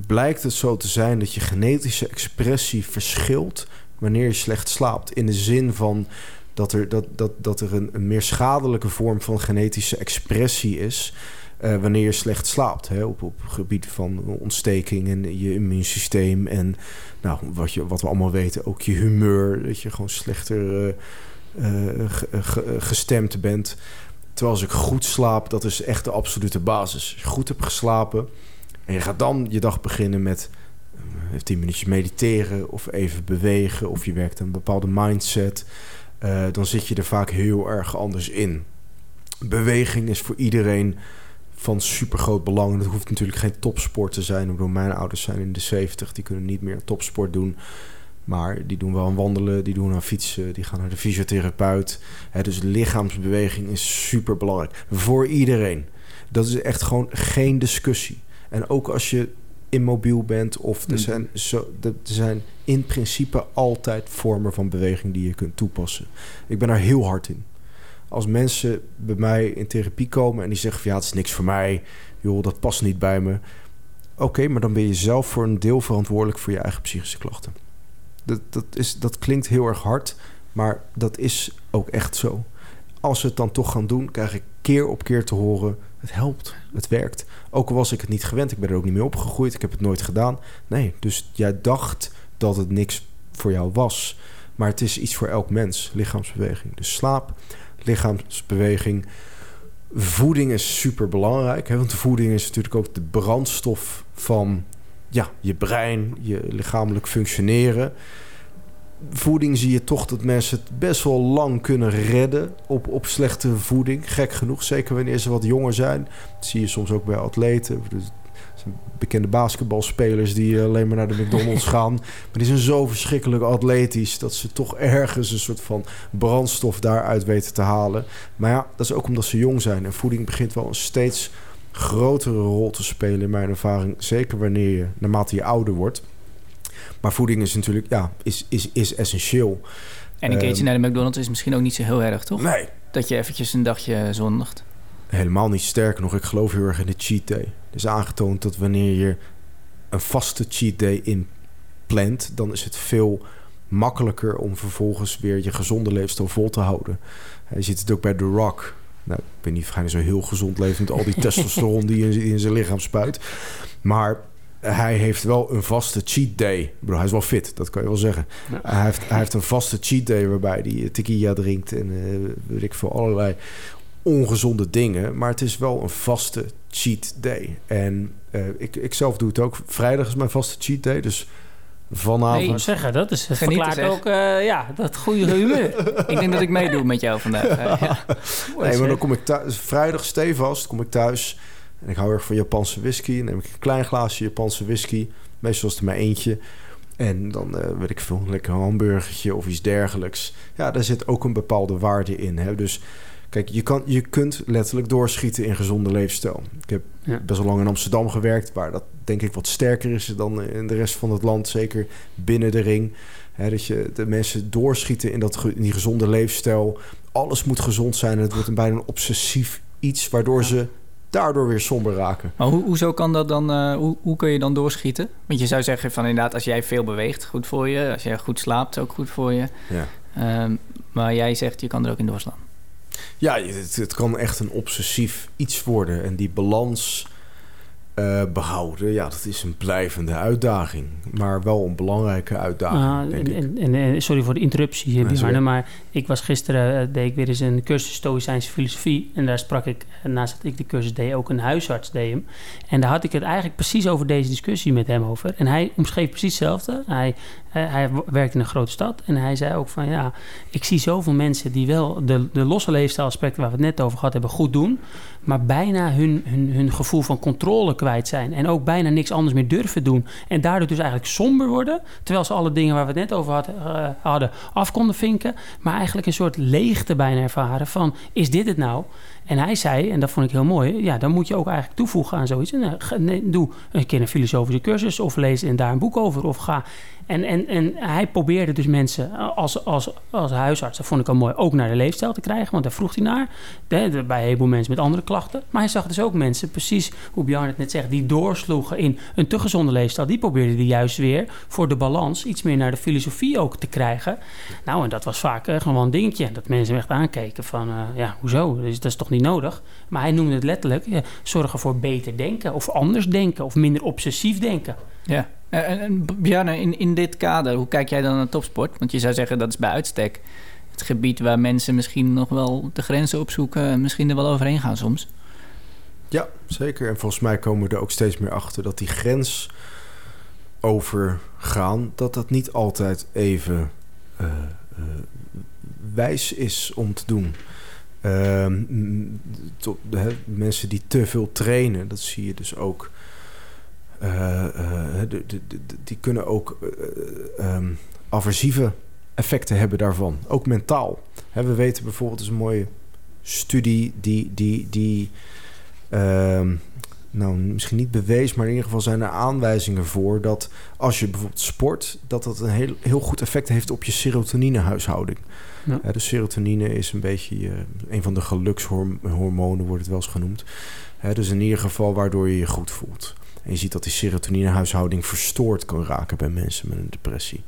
blijkt het zo te zijn dat je genetische expressie verschilt wanneer je slecht slaapt. In de zin van dat er, dat, dat, dat er een, een meer schadelijke vorm van genetische expressie is. eh, wanneer je slecht slaapt. Hè, op, op gebied van ontsteking en je immuunsysteem. En nou, wat, je, wat we allemaal weten, ook je humeur. Dat je gewoon slechter uh, gestemd bent. Terwijl als ik goed slaap, dat is echt de absolute basis. Als je goed hebt geslapen en je gaat dan je dag beginnen met uh, tien minuutjes mediteren of even bewegen of je werkt een bepaalde mindset, uh, dan zit je er vaak heel erg anders in. Beweging is voor iedereen van super groot belang. Het hoeft natuurlijk geen topsport te zijn. Ik bedoel, mijn ouders zijn in de 70, die kunnen niet meer topsport doen. Maar die doen wel aan wandelen, die doen aan fietsen, die gaan naar de fysiotherapeut. dus lichaamsbeweging is super belangrijk voor iedereen. Dat is echt gewoon geen discussie. En ook als je immobiel bent of er mm. zijn, zo, er zijn in principe altijd vormen van beweging die je kunt toepassen. Ik ben daar heel hard in. Als mensen bij mij in therapie komen en die zeggen van ja, het is niks voor mij, joh, dat past niet bij me. Oké, maar dan ben je zelf voor een deel verantwoordelijk voor je eigen psychische klachten. Dat, dat, is, dat klinkt heel erg hard, maar dat is ook echt zo. Als we het dan toch gaan doen, krijg ik keer op keer te horen: het helpt, het werkt. Ook al was ik het niet gewend, ik ben er ook niet mee opgegroeid, ik heb het nooit gedaan. Nee, dus jij dacht dat het niks voor jou was. Maar het is iets voor elk mens, lichaamsbeweging. Dus slaap, lichaamsbeweging. Voeding is super belangrijk. Hè? Want voeding is natuurlijk ook de brandstof van ja, je brein, je lichamelijk functioneren. Voeding zie je toch dat mensen het best wel lang kunnen redden op, op slechte voeding. Gek genoeg, zeker wanneer ze wat jonger zijn. Dat zie je soms ook bij atleten. Dus bekende basketbalspelers die alleen maar naar de McDonald's (laughs) gaan. Maar die zijn zo verschrikkelijk atletisch dat ze toch ergens een soort van brandstof daaruit weten te halen. Maar ja, dat is ook omdat ze jong zijn. En voeding begint wel een steeds grotere rol te spelen in mijn ervaring. Zeker wanneer je, naarmate je ouder wordt. Maar voeding is natuurlijk, ja, is, is, is essentieel. En een keertje um, naar de McDonald's is misschien ook niet zo heel erg, toch? Nee. Dat je eventjes een dagje zondigt. Helemaal niet. Sterker nog, ik geloof heel erg in de cheat day. Er is aangetoond dat wanneer je een vaste cheat day inplant... dan is het veel makkelijker om vervolgens weer je gezonde leefstijl vol te houden. Je ziet het ook bij The Rock. Nou, ik weet niet of hij zo heel gezond leeft met al die (laughs) testosteron die in, in zijn lichaam spuit. Maar hij heeft wel een vaste cheat day. Bro, hij is wel fit, dat kan je wel zeggen. Hij, heeft, hij heeft een vaste cheat day waarbij hij tequila drinkt en uh, weet ik veel allerlei ongezonde dingen. Maar het is wel een vaste cheat day. En uh, ik, ik zelf doe het ook. Vrijdag is mijn vaste cheat day, dus vanavond. Nee, zeggen, dat is verklaart ook uh, ja, dat goede humeur. (laughs) ik denk dat ik meedoe met jou vandaag. ja. (laughs) Nee, maar dan kom ik thuis, vrijdag stevast, kom ik thuis en ik hou erg van Japanse whisky. Dan neem ik een klein glaasje Japanse whisky, meestal is het er maar eentje. En dan uh, weet ik veel, een lekker hamburgertje of iets dergelijks. Ja, daar zit ook een bepaalde waarde in. Hè? Dus Kijk, je, kan, je kunt letterlijk doorschieten in gezonde leefstijl. Ik heb best wel lang in Amsterdam gewerkt, waar dat denk ik wat sterker is dan in de rest van het land, zeker binnen de ring. dat je de mensen doorschieten in, dat, in die gezonde leefstijl. Alles moet gezond zijn. Het wordt een bijna een obsessief iets, waardoor ze daardoor weer somber raken. Maar hoe, hoezo kan dat dan, uh, hoe, hoe kun je dan doorschieten? Want je zou zeggen van inderdaad, als jij veel beweegt, goed voor je. Als jij goed slaapt, ook goed voor je. Ja. Um, maar jij zegt, je kan er ook in doorslaan. Ja, het, het, kan echt een obsessief iets worden. En die balans uh, behouden, ja, dat is een blijvende uitdaging. Maar wel een belangrijke uitdaging, ah, denk en, en, en, sorry voor de interruptie, nee, maar ik was gisteren, uh, deed ik weer eens een cursus Stoïcijnse filosofie. En daar sprak ik, naast dat ik de cursus deed, ook een huisarts deed hem. En daar had ik het eigenlijk precies over deze discussie met hem over. En hij omschreef precies hetzelfde. Hij, hij werkt in een grote stad en hij zei ook van, ja, ik zie zoveel mensen die wel de, de losse leefstijlaspecten waar we het net over gehad hebben goed doen maar bijna hun, hun, hun gevoel van controle kwijt zijn. En ook bijna niks anders meer durven doen. En daardoor dus eigenlijk somber worden. Terwijl ze alle dingen waar we het net over uh, hadden af konden vinken. Maar eigenlijk een soort leegte bijna ervaren van, is dit het nou? En hij zei, en dat vond ik heel mooi, ja, dan moet je ook eigenlijk toevoegen aan zoiets. Nee, doe een keer een filosofische cursus of lees en daar een boek over of ga. En, en, en hij probeerde dus mensen als, als, als huisarts, dat vond ik al mooi, ook naar de leefstijl te krijgen. Want daar vroeg hij naar. bij een heleboel mensen met andere klachten. Maar hij zag dus ook mensen, precies hoe Bjarne het net zeg, die doorsloegen in een te gezonde leefstijl, die probeerden die juist weer voor de balans iets meer naar de filosofie ook te krijgen. Nou, en dat was vaak uh, gewoon een dingetje. Dat mensen echt aankeken van, uh, ja, hoezo? Dus dat is toch niet nodig? Maar hij noemde het letterlijk, ja, zorgen voor beter denken of anders denken of minder obsessief denken. Ja, en, en Bjarne, in, in dit kader, hoe kijk jij dan naar topsport? Want je zou zeggen dat is bij uitstek het gebied waar mensen misschien nog wel de grenzen opzoeken en misschien er wel overheen gaan soms. Ja, zeker. En volgens mij komen we er ook steeds meer achter dat die grens overgaan, dat dat niet altijd even uh, uh, wijs is om te doen. He, mensen die te veel trainen, dat zie je dus ook. De, de, de, die kunnen ook um, aversieve effecten hebben daarvan, ook mentaal. He, we weten bijvoorbeeld, is een mooie studie die, die, die uh, nou, misschien niet bewees, maar in ieder geval zijn er aanwijzingen voor dat als je bijvoorbeeld sport, dat dat een heel, heel goed effect heeft op je serotoninehuishouding. Ja. De serotonine is een beetje uh, een van de gelukshormonen, wordt het wel eens genoemd. Dus in ieder geval waardoor je je goed voelt. En je ziet dat die serotoninehuishouding verstoord kan raken bij mensen met een depressie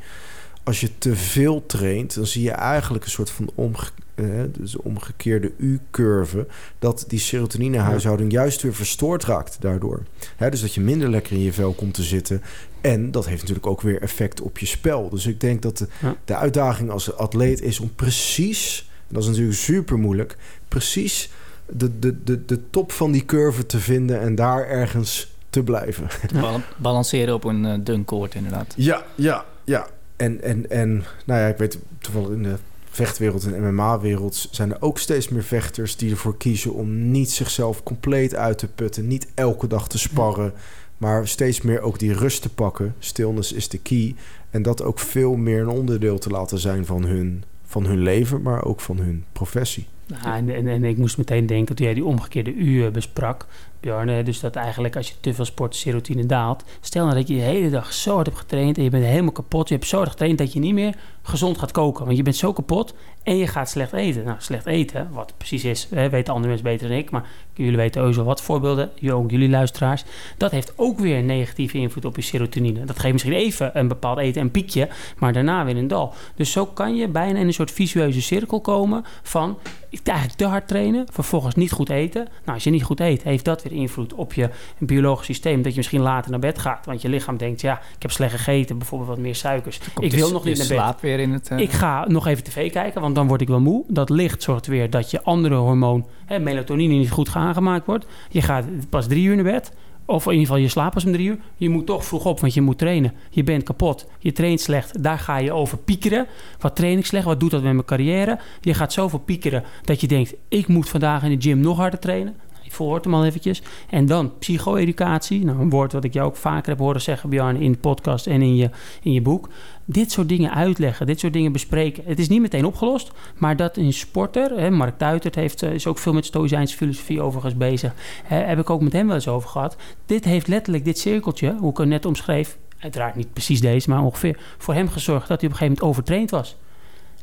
als je te veel traint, dan zie je eigenlijk een soort van omge eh, dus omgekeerde U-curve. Dat die serotoninehuishouding juist weer verstoord raakt daardoor. Hè, dus dat je minder lekker in je vel komt te zitten. En dat heeft natuurlijk ook weer effect op je spel. Dus ik denk dat de, de uitdaging als atleet is om precies, en dat is natuurlijk super moeilijk, precies de, de, de, de top van die curve te vinden en daar ergens te blijven. (laughs) Bal balanceren op een uh, dun koord, inderdaad. Ja, ja, ja. En, en, en nou ja, ik weet toevallig in de vechtwereld en MMA-wereld zijn er ook steeds meer vechters die ervoor kiezen om niet zichzelf compleet uit te putten, niet elke dag te sparren, maar steeds meer ook die rust te pakken. Stillness is de key. En dat ook veel meer een onderdeel te laten zijn van hun, van hun leven, maar ook van hun professie. Nou, en, en, en, ik moest meteen denken, toen jij die omgekeerde U besprak, Björn, dus dat eigenlijk als je te veel sport, serotine daalt. Stel nou dat je de hele dag zo hard hebt getraind en je bent helemaal kapot. Je hebt zo hard getraind dat je niet meer gezond gaat koken. Want je bent zo kapot en je gaat slecht eten. Nou, slecht eten, wat precies is, weten andere mensen beter dan ik. Maar jullie weten ook wat voorbeelden, ook jullie luisteraars. Dat heeft ook weer een negatieve invloed op je serotonine. Dat geeft misschien even een bepaald eten een piekje, maar daarna weer een dal. Dus zo kan je bijna in een soort visueuze cirkel komen van eigenlijk te hard trainen, vervolgens niet goed eten. Nou, als je niet goed eet, heeft dat weer invloed op je biologisch systeem. Dat je misschien later naar bed gaat, want je lichaam denkt, ja, ik heb slecht gegeten, bijvoorbeeld wat meer suikers. Ik wil nog niet naar bed. Weer in het, uh... Ik ga nog even tv kijken, want dan word ik wel moe. Dat licht zorgt weer dat je andere hormoon, hè, melatonine, niet goed aangemaakt wordt. Je gaat pas drie uur naar bed. Of in ieder geval, je slaapt pas om drie uur. Je moet toch vroeg op, want je moet trainen. Je bent kapot. Je traint slecht. Daar ga je over piekeren. Wat train ik slecht? Wat doet dat met mijn carrière? Je gaat zoveel piekeren dat je denkt... ik moet vandaag in de gym nog harder trainen. Je verhoort hem al eventjes. En dan psycho-educatie. Nou, een woord wat ik jou ook vaker heb horen zeggen, Björn, in de podcast en in je, in je boek. Dit soort dingen uitleggen, dit soort dingen bespreken. Het is niet meteen opgelost, maar dat een sporter, hè, Mark Tuitert heeft, is ook veel met stoïcijnse filosofie overigens bezig. Hè, heb ik ook met hem wel eens over gehad. Dit heeft letterlijk dit cirkeltje, hoe ik het net omschreef, uiteraard niet precies deze, maar ongeveer voor hem gezorgd dat hij op een gegeven moment overtraind was.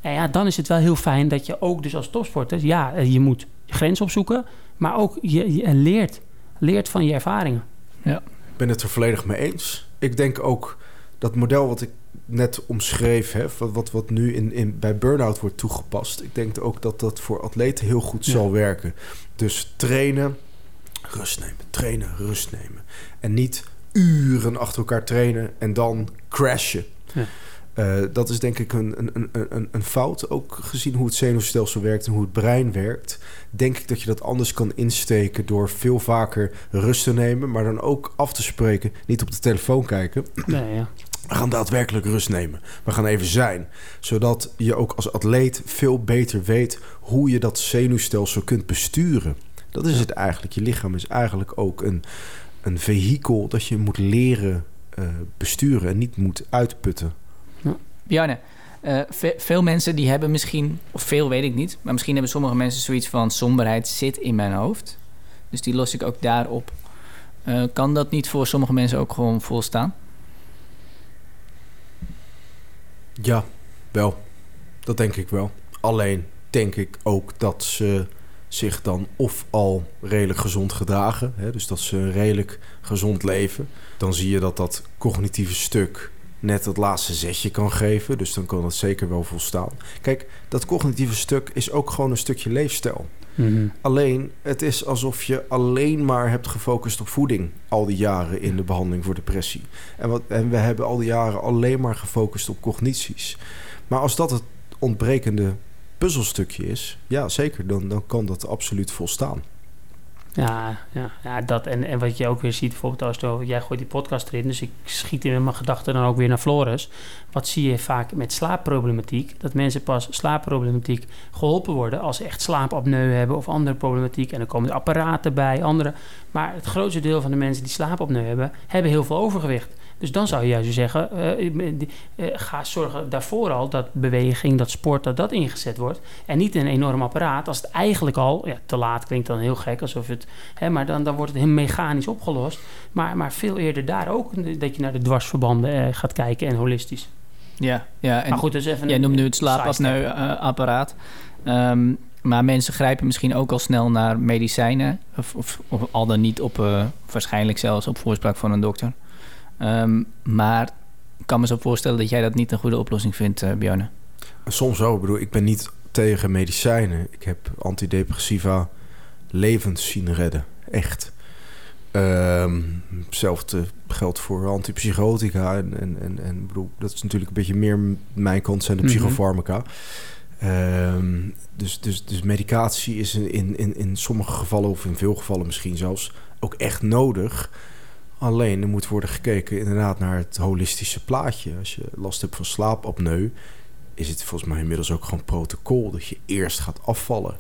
En ja, dan is het wel heel fijn dat je ook dus als topsporter, ja, je moet je grens opzoeken, maar ook je, je leert, leert van je ervaringen. Ja. Ik ben het er volledig mee eens. Ik denk ook dat model wat ik net omschreef, hè, wat, wat, wat nu in, in, bij burn-out wordt toegepast. Ik denk ook dat dat voor atleten heel goed ja. zal werken. Dus trainen, rust nemen, trainen, rust nemen. En niet uren achter elkaar trainen en dan crashen. Ja. Uh, dat is denk ik een, een, een, een fout. Ook gezien hoe het zenuwstelsel werkt en hoe het brein werkt. Denk ik dat je dat anders kan insteken door veel vaker rust te nemen. Maar dan ook af te spreken. Niet op de telefoon kijken. Nee, ja. We gaan daadwerkelijk rust nemen. We gaan even zijn. Zodat je ook als atleet veel beter weet hoe je dat zenuwstelsel kunt besturen. Dat is het eigenlijk. Je lichaam is eigenlijk ook een, een vehikel dat je moet leren uh, besturen en niet moet uitputten. Bjarne, ve veel mensen die hebben misschien, of veel weet ik niet, maar misschien hebben sommige mensen zoiets van somberheid zit in mijn hoofd. Dus die los ik ook daarop. Uh, kan dat niet voor sommige mensen ook gewoon volstaan? Ja, wel. Dat denk ik wel. Alleen denk ik ook dat ze zich dan of al redelijk gezond gedragen, hè, dus dat ze een redelijk gezond leven, dan zie je dat dat cognitieve stuk net het laatste zetje kan geven. Dus dan kan dat zeker wel volstaan. Kijk, dat cognitieve stuk is ook gewoon een stukje leefstijl. Mhm. Alleen, het is alsof je alleen maar hebt gefocust op voeding al die jaren in de behandeling voor depressie. En, wat, en we hebben al die jaren alleen maar gefocust op cognities. Maar als dat het ontbrekende puzzelstukje is, ja zeker, dan, dan kan dat absoluut volstaan. Ja, ja, ja dat. En, en wat je ook weer ziet, bijvoorbeeld als jij gooit die podcast erin, dus ik schiet in mijn gedachten dan ook weer naar Floris. Wat zie je vaak met slaapproblematiek? Dat mensen pas slaapproblematiek geholpen worden als ze echt slaapapneu hebben of andere problematiek. En dan komen er apparaten bij, andere. Maar het grootste deel van de mensen die slaapapneu hebben, hebben heel veel overgewicht. Dus dan zou je juist zeggen, uh, uh, ga zorgen daarvoor al dat beweging, dat sport, dat dat ingezet wordt. En niet een enorm apparaat. Als het eigenlijk al, ja, te laat klinkt dan heel gek, alsof het, hè, maar dan, dan wordt het heel mechanisch opgelost. Maar, maar veel eerder daar ook, dat je naar de dwarsverbanden gaat kijken en holistisch. Ja, ja. En maar goed, dus even jij noemt nu het slaapapneu-apparaat. Um, maar mensen grijpen misschien ook al snel naar medicijnen. Of, of, of al dan niet op, uh, waarschijnlijk zelfs op voorspraak van een dokter. Um, maar ik kan me zo voorstellen dat jij dat niet een goede oplossing vindt, uh. Soms wel. Ik bedoel, ik ben niet tegen medicijnen. Ik heb antidepressiva levens zien redden. Echt. Um, hetzelfde geldt voor antipsychotica. En, en, en, en bedoel, dat is natuurlijk een beetje meer mijn kant zijn de Mhm. psychofarmaca. Um, dus, dus, dus medicatie is in, in, in sommige gevallen, of in veel gevallen misschien zelfs, ook echt nodig. Alleen er moet worden gekeken inderdaad naar het holistische plaatje. Als je last hebt van slaapapneu, is het volgens mij inmiddels ook gewoon protocol dat je eerst gaat afvallen.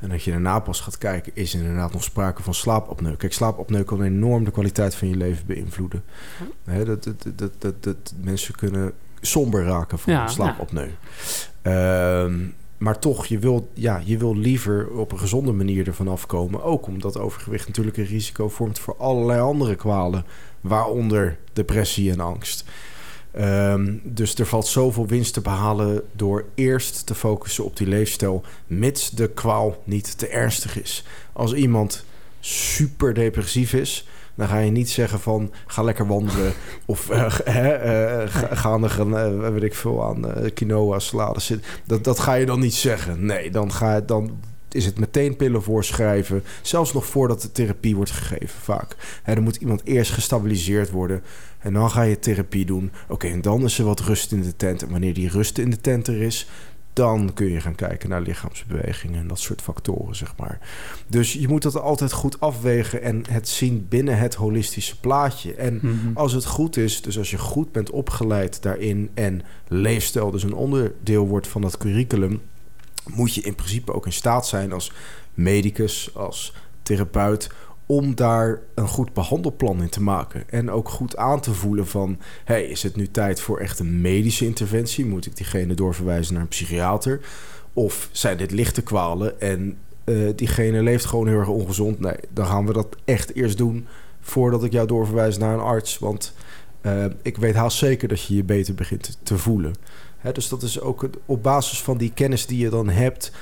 En dat je daarna pas gaat kijken, is er inderdaad nog sprake van slaapapneu. Kijk, slaapapneu kan enorm de kwaliteit van je leven beïnvloeden. He, dat, dat, dat, dat, dat, mensen kunnen somber raken van Ja, slaapapneu. Ehm, maar toch, je wil, ja, je wil liever op een gezonde manier ervan afkomen. Ook omdat overgewicht natuurlijk een risico vormt voor allerlei andere kwalen. Waaronder depressie en angst. Ehm, dus er valt zoveel winst te behalen door eerst te focussen op die leefstijl, mits de kwaal niet te ernstig is. Als iemand super depressief is, dan ga je niet zeggen van ga lekker wandelen (laughs) of uh, hè, uh, ga, ga er een, uh, weet ik veel aan quinoa salade zitten. Dat, dat ga je dan niet zeggen. Nee, dan, ga, dan is het meteen pillen voorschrijven. Zelfs nog voordat de therapie wordt gegeven vaak. Dan moet iemand eerst gestabiliseerd worden. En dan ga je therapie doen. Oké, en dan is er wat rust in de tent. En wanneer die rust in de tent er is... dan kun je gaan kijken naar lichaamsbewegingen... en dat soort factoren, zeg maar. Dus je moet dat altijd goed afwegen... en het zien binnen het holistische plaatje. En mm-hmm. als het goed is, dus als je goed bent opgeleid daarin... en leefstijl dus een onderdeel wordt van dat curriculum... moet je in principe ook in staat zijn als medicus, als therapeut om daar een goed behandelplan in te maken. En ook goed aan te voelen van... hey, is het nu tijd voor echt een medische interventie? Moet ik diegene doorverwijzen naar een psychiater? Of zijn dit lichte kwalen en uh, diegene leeft gewoon heel erg ongezond? Nee, dan gaan we dat echt eerst doen... voordat ik jou doorverwijs naar een arts. Want uh, ik weet haast zeker dat je je beter begint te voelen. Hè, dus dat is ook op basis van die kennis die je dan hebt...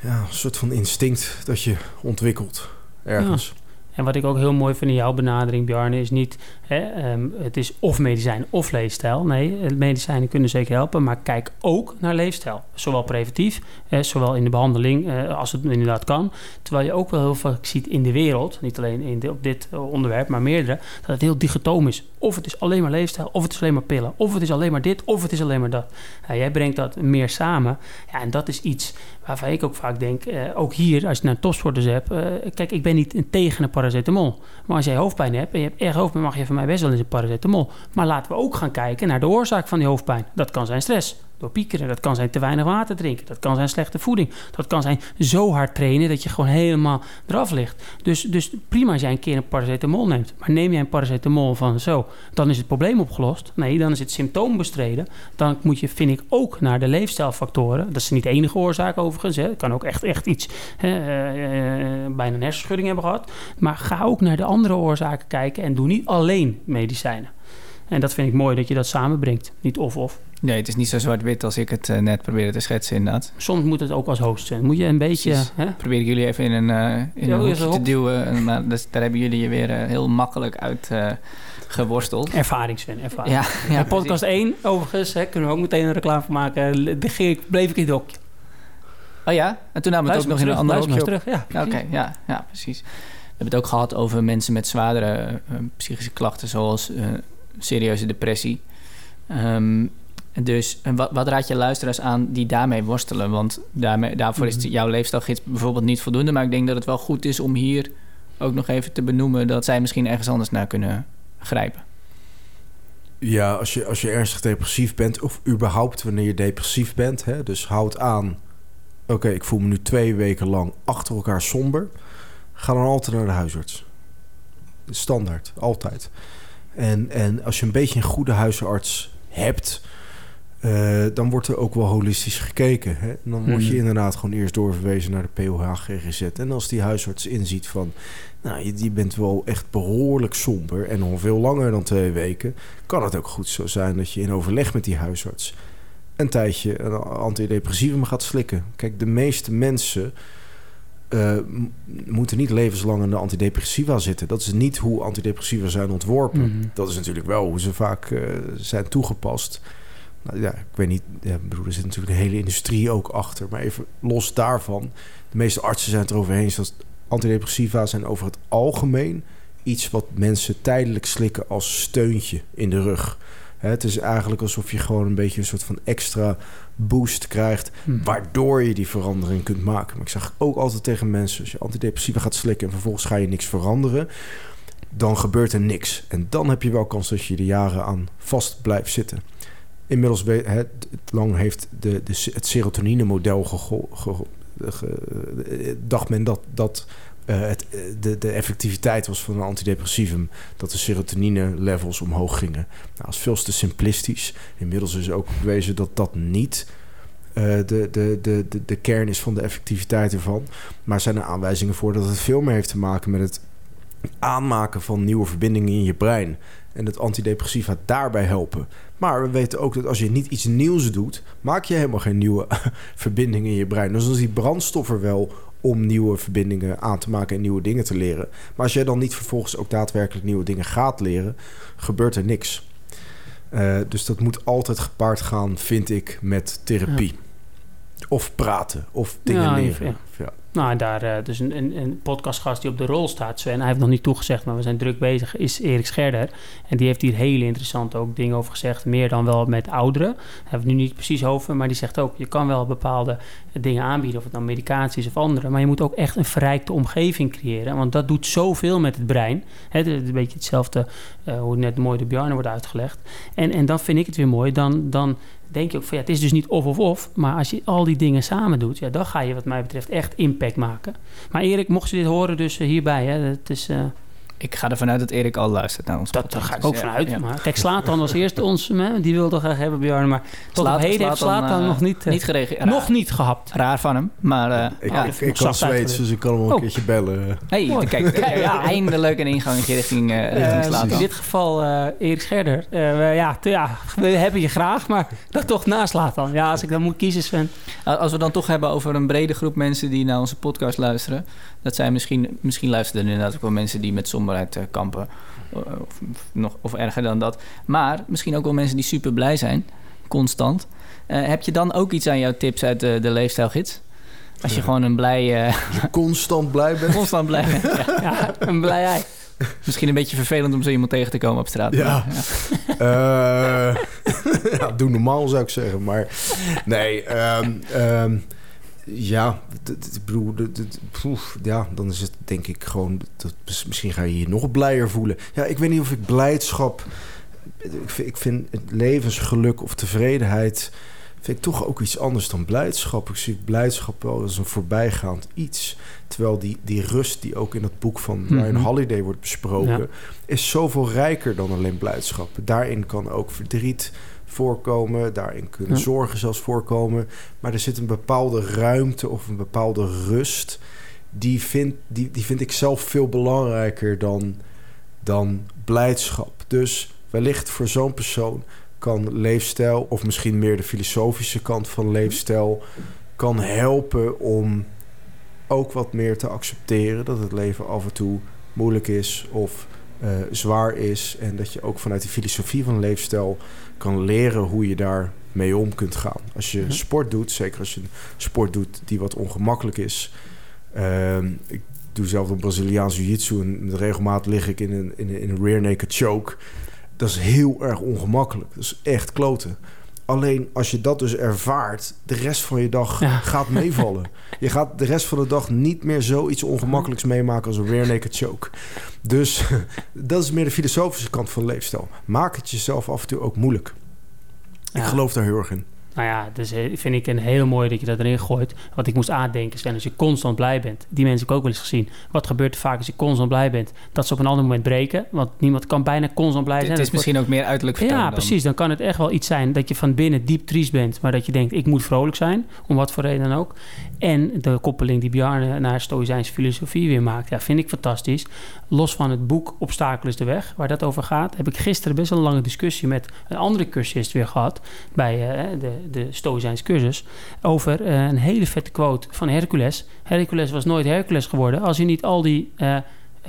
Ja, een soort van instinct dat je ontwikkelt ergens. Ja. En wat ik ook heel mooi vind in jouw benadering, Bjarne, is niet... Hè, um, het is of medicijn of leefstijl. Nee, medicijnen kunnen zeker helpen, maar kijk ook naar leefstijl. Zowel preventief, eh, zowel in de behandeling, eh, als het inderdaad kan. Terwijl je ook wel heel vaak ziet in de wereld, niet alleen in op dit onderwerp, maar meerdere... dat het heel dichotoom is. Of het is alleen maar leefstijl, of het is alleen maar pillen. Of het is alleen maar dit, of het is alleen maar dat. Nou, jij brengt dat meer samen. Ja, en dat is iets waarvan ik ook vaak denk... Ook hier, als je naar topsporters hebt... Kijk, ik ben niet tegen een paracetamol. Maar als jij hoofdpijn hebt en je hebt erg hoofdpijn... mag je van mij best wel eens een paracetamol. Maar laten we ook gaan kijken naar de oorzaak van die hoofdpijn. Dat kan zijn stress, Dat kan zijn te weinig water drinken. Dat kan zijn slechte voeding. Dat kan zijn zo hard trainen dat je gewoon helemaal eraf ligt. Dus, dus prima als jij een keer een paracetamol neemt. Maar neem jij een paracetamol van zo, dan is het probleem opgelost. Nee, dan is het symptoom bestreden. Dan moet je, vind ik, ook naar de leefstijlfactoren. Dat is niet de enige oorzaak overigens. Hè. Het kan ook echt, echt iets, hè, uh, bijna een hersenschudding hebben gehad. Maar ga ook naar de andere oorzaken kijken en doe niet alleen medicijnen. En dat vind ik mooi dat je dat samenbrengt. Niet of-of. Nee, het is niet zo zwart-wit als ik het eh, net probeerde te schetsen inderdaad. Soms moet het ook als host zijn. Moet je een beetje... Hè? Probeer ik jullie even in een, eh, in Ja, een even hoekje te duwen. en, Maar dus, daar hebben jullie je weer eh, heel makkelijk uit eh, geworsteld. Ervaring, Sven. Ervaring. Ja, ja, podcast 1, overigens, hè, kunnen we ook meteen een reclame van maken. Ik- bleef ik in het hokje. Oh ja? En toen namen we het ook nog in een ander hokje terug. Ja, Oké, ja, ja, precies. We hebben het ook gehad over mensen met zwaardere eh, psychische klachten, zoals eh, serieuze depressie. Ehm, dus en wat, wat raad je luisteraars aan die daarmee worstelen? Want daarmee, daarvoor is Mhm. jouw leefstijlgids bijvoorbeeld niet voldoende. Maar ik denk dat het wel goed is om hier ook nog even te benoemen dat zij misschien ergens anders naar kunnen grijpen. Ja, als je, als je ernstig depressief bent, of überhaupt wanneer je depressief bent, hè, dus houd aan. Oké, ik voel me nu twee weken lang achter elkaar somber. Ga dan altijd naar de huisarts. Standaard, altijd. En, en als je een beetje een goede huisarts hebt, eh, dan wordt er ook wel holistisch gekeken. Hè? En dan word je Mhm. inderdaad gewoon eerst doorverwezen naar de POH GGZ. En als die huisarts inziet van, nou, je, je bent wel echt behoorlijk somber en al veel langer dan twee weken, kan het ook goed zo zijn dat je in overleg met die huisarts een tijdje een antidepressivum gaat slikken. Kijk, de meeste mensen m- moeten niet levenslang in de antidepressiva zitten. Dat is niet hoe antidepressiva zijn ontworpen. Mhm. Dat is natuurlijk wel hoe ze vaak eh, zijn toegepast. Nou, ja, ik weet niet, ja, ik bedoel, er zit natuurlijk een hele industrie ook achter. Maar even los daarvan, de meeste artsen zijn het erover eens dat antidepressiva zijn over het algemeen iets wat mensen tijdelijk slikken als steuntje in de rug. Het is eigenlijk alsof je gewoon een beetje een soort van extra boost krijgt, Mhm. waardoor je die verandering kunt maken. Maar ik zeg ook altijd tegen mensen: als je antidepressiva gaat slikken en vervolgens ga je niks veranderen, dan gebeurt er niks. En dan heb je wel kans dat je er jaren aan vast blijft zitten. Inmiddels weet, hè, t- lang heeft de, de, het serotonine-model gego- ge- ge- eh, dacht men dat, dat eh, het, eh, de, de effectiviteit was van een antidepressivum dat de serotonine-levels omhoog gingen. Nou, dat is veel te simplistisch. Inmiddels is ook bewezen dat dat niet eh, de, de, de, de, de kern is van de effectiviteit ervan. Maar er zijn er aanwijzingen voor dat het veel meer heeft te maken met het aanmaken van nieuwe verbindingen in je brein. En het antidepressiva daarbij helpen. Maar we weten ook dat als je niet iets nieuws doet, maak je helemaal geen nieuwe (laughs) verbindingen in je brein. Dus is die brandstof er wel om nieuwe verbindingen aan te maken en nieuwe dingen te leren. Maar als jij dan niet vervolgens ook daadwerkelijk nieuwe dingen gaat leren, gebeurt er niks. Eh, dus dat moet altijd gepaard gaan, vind ik, met therapie. Of praten, of dingen Ja, leren. ja. Nou, daar, eh, dus een, een, een podcastgast die op de rol staat, Sven, hij heeft nog niet toegezegd, maar we zijn druk bezig, is Erik Scherder. En die heeft hier hele interessante ook dingen over gezegd, meer dan wel met ouderen. Daar hebben we nu niet precies over, maar die zegt ook, je kan wel bepaalde dingen aanbieden, of het dan medicatie is of andere, maar je moet ook echt een verrijkte omgeving creëren, want dat doet zoveel met het brein. Het is een beetje hetzelfde, eh, hoe net mooi de Bjarne wordt uitgelegd. En, en dan vind ik het weer mooi, dan... dan denk je ook van ja, het is dus niet of of of. Maar als je al die dingen samen doet, ja, dan ga je wat mij betreft echt impact maken. Maar Erik, mocht je dit horen, dus eh, hierbij, hè, het is, eh, Ik ga ervan uit dat Erik al luistert naar ons. dat, ga ik ook Ja, vanuit. ja. Maar kijk, Slatan was eerst ons, hè, die wilde graag hebben, Björn. Maar tot heden heeft Slatan, Slatan eh, nog niet, eh, niet gereageerd. nog niet gehapt. Raar van hem, maar... eh, Ik, ja. ik, ik kan Zweeds, dus ik kan hem wel een Oh. keertje bellen. Hey, Mooi. kijk, (laughs) eindelijk een ingangetje richting, eh richting Eh, Slatan. in dit geval eh, Erik Scherder. Eh, we- ja, ja, we hebben je graag, maar dat toch na Slatan. Ja, als ik dan moet kiezen, Sven. Als we dan toch hebben over een brede groep mensen die naar onze podcast luisteren. Dat zijn misschien, misschien luisteren er inderdaad ook wel mensen die met somberheid eh, kampen. eh, Of, nog, of erger dan dat. Maar misschien ook wel mensen die super blij zijn, constant. Eh, heb je dan ook iets aan jouw tips uit de, de leefstijlgids? Als je Ja. gewoon een blij, constant blij bent. constant blij bent. Ja. (laughs) Ja, een blij ei. Misschien een beetje vervelend om zo iemand tegen te komen op straat. Ja. ja, (laughs) (laughs) doe normaal zou ik zeggen. Maar nee, ehm, ja, ik bedoel, poef, ja, dan is het denk ik gewoon, dat, misschien ga je je nog blijer voelen. Ja, ik weet niet of ik blijdschap, ik vind, ik vind het levensgeluk of tevredenheid, vind ik toch ook iets anders dan blijdschap. Ik zie blijdschap wel als een voorbijgaand iets. Terwijl die, die rust die ook in het boek van Ryan Mhm. Holiday wordt besproken, Ja. is zoveel rijker dan alleen blijdschap. Daarin kan ook verdriet voorkomen, daarin kunnen Ja. zorgen zelfs voorkomen. Maar er zit een bepaalde ruimte of een bepaalde rust. Die vind, die, die vind ik zelf veel belangrijker dan, dan blijdschap. Dus wellicht voor zo'n persoon kan leefstijl, of misschien meer de filosofische kant van leefstijl, kan helpen om ook wat meer te accepteren dat het leven af en toe moeilijk is of uh, zwaar is. En dat je ook vanuit de filosofie van leefstijl kan leren hoe je daar mee om kunt gaan. Als je sport doet, zeker als je een sport doet die wat ongemakkelijk is. Uh, ik doe zelf een Braziliaans jiu-jitsu en met regelmaat lig ik in een, in, een, in een rear naked choke. Dat is heel erg ongemakkelijk. Dat is echt kloten. Alleen als je dat dus ervaart, de rest van je dag gaat meevallen. (laughs) je gaat de rest van de dag niet meer zoiets ongemakkelijks meemaken als een rear naked choke. Dus (laughs) dat is meer de filosofische kant van leefstijl. Maak het jezelf af en toe ook moeilijk. Ik geloof daar heel erg in. Nou ja, dus vind ik een heel mooi dat je dat erin gooit. Wat ik moest aandenken, Sven, als je constant blij bent. Die mensen heb ik ook wel eens gezien. Wat gebeurt er vaak als je constant blij bent? Dat ze op een ander moment breken. Want niemand kan bijna constant blij zijn. Het is misschien ook meer uiterlijk vertoon Ja, precies. Dan kan het echt wel iets zijn dat je van binnen diep triest bent. Maar dat je denkt, ik moet vrolijk zijn. Om wat voor reden dan ook. En de koppeling die Bjarne naar Stoïcijnse filosofie weer maakt. Ja, vind ik fantastisch. Los van het boek Obstakel is de weg, waar dat over gaat. Heb ik gisteren best wel een lange discussie met een andere cursist weer gehad. Bij uh, de de Stoïcijns cursus, over uh, een hele vette quote van Hercules. Hercules was nooit Hercules geworden als hij niet al die uh,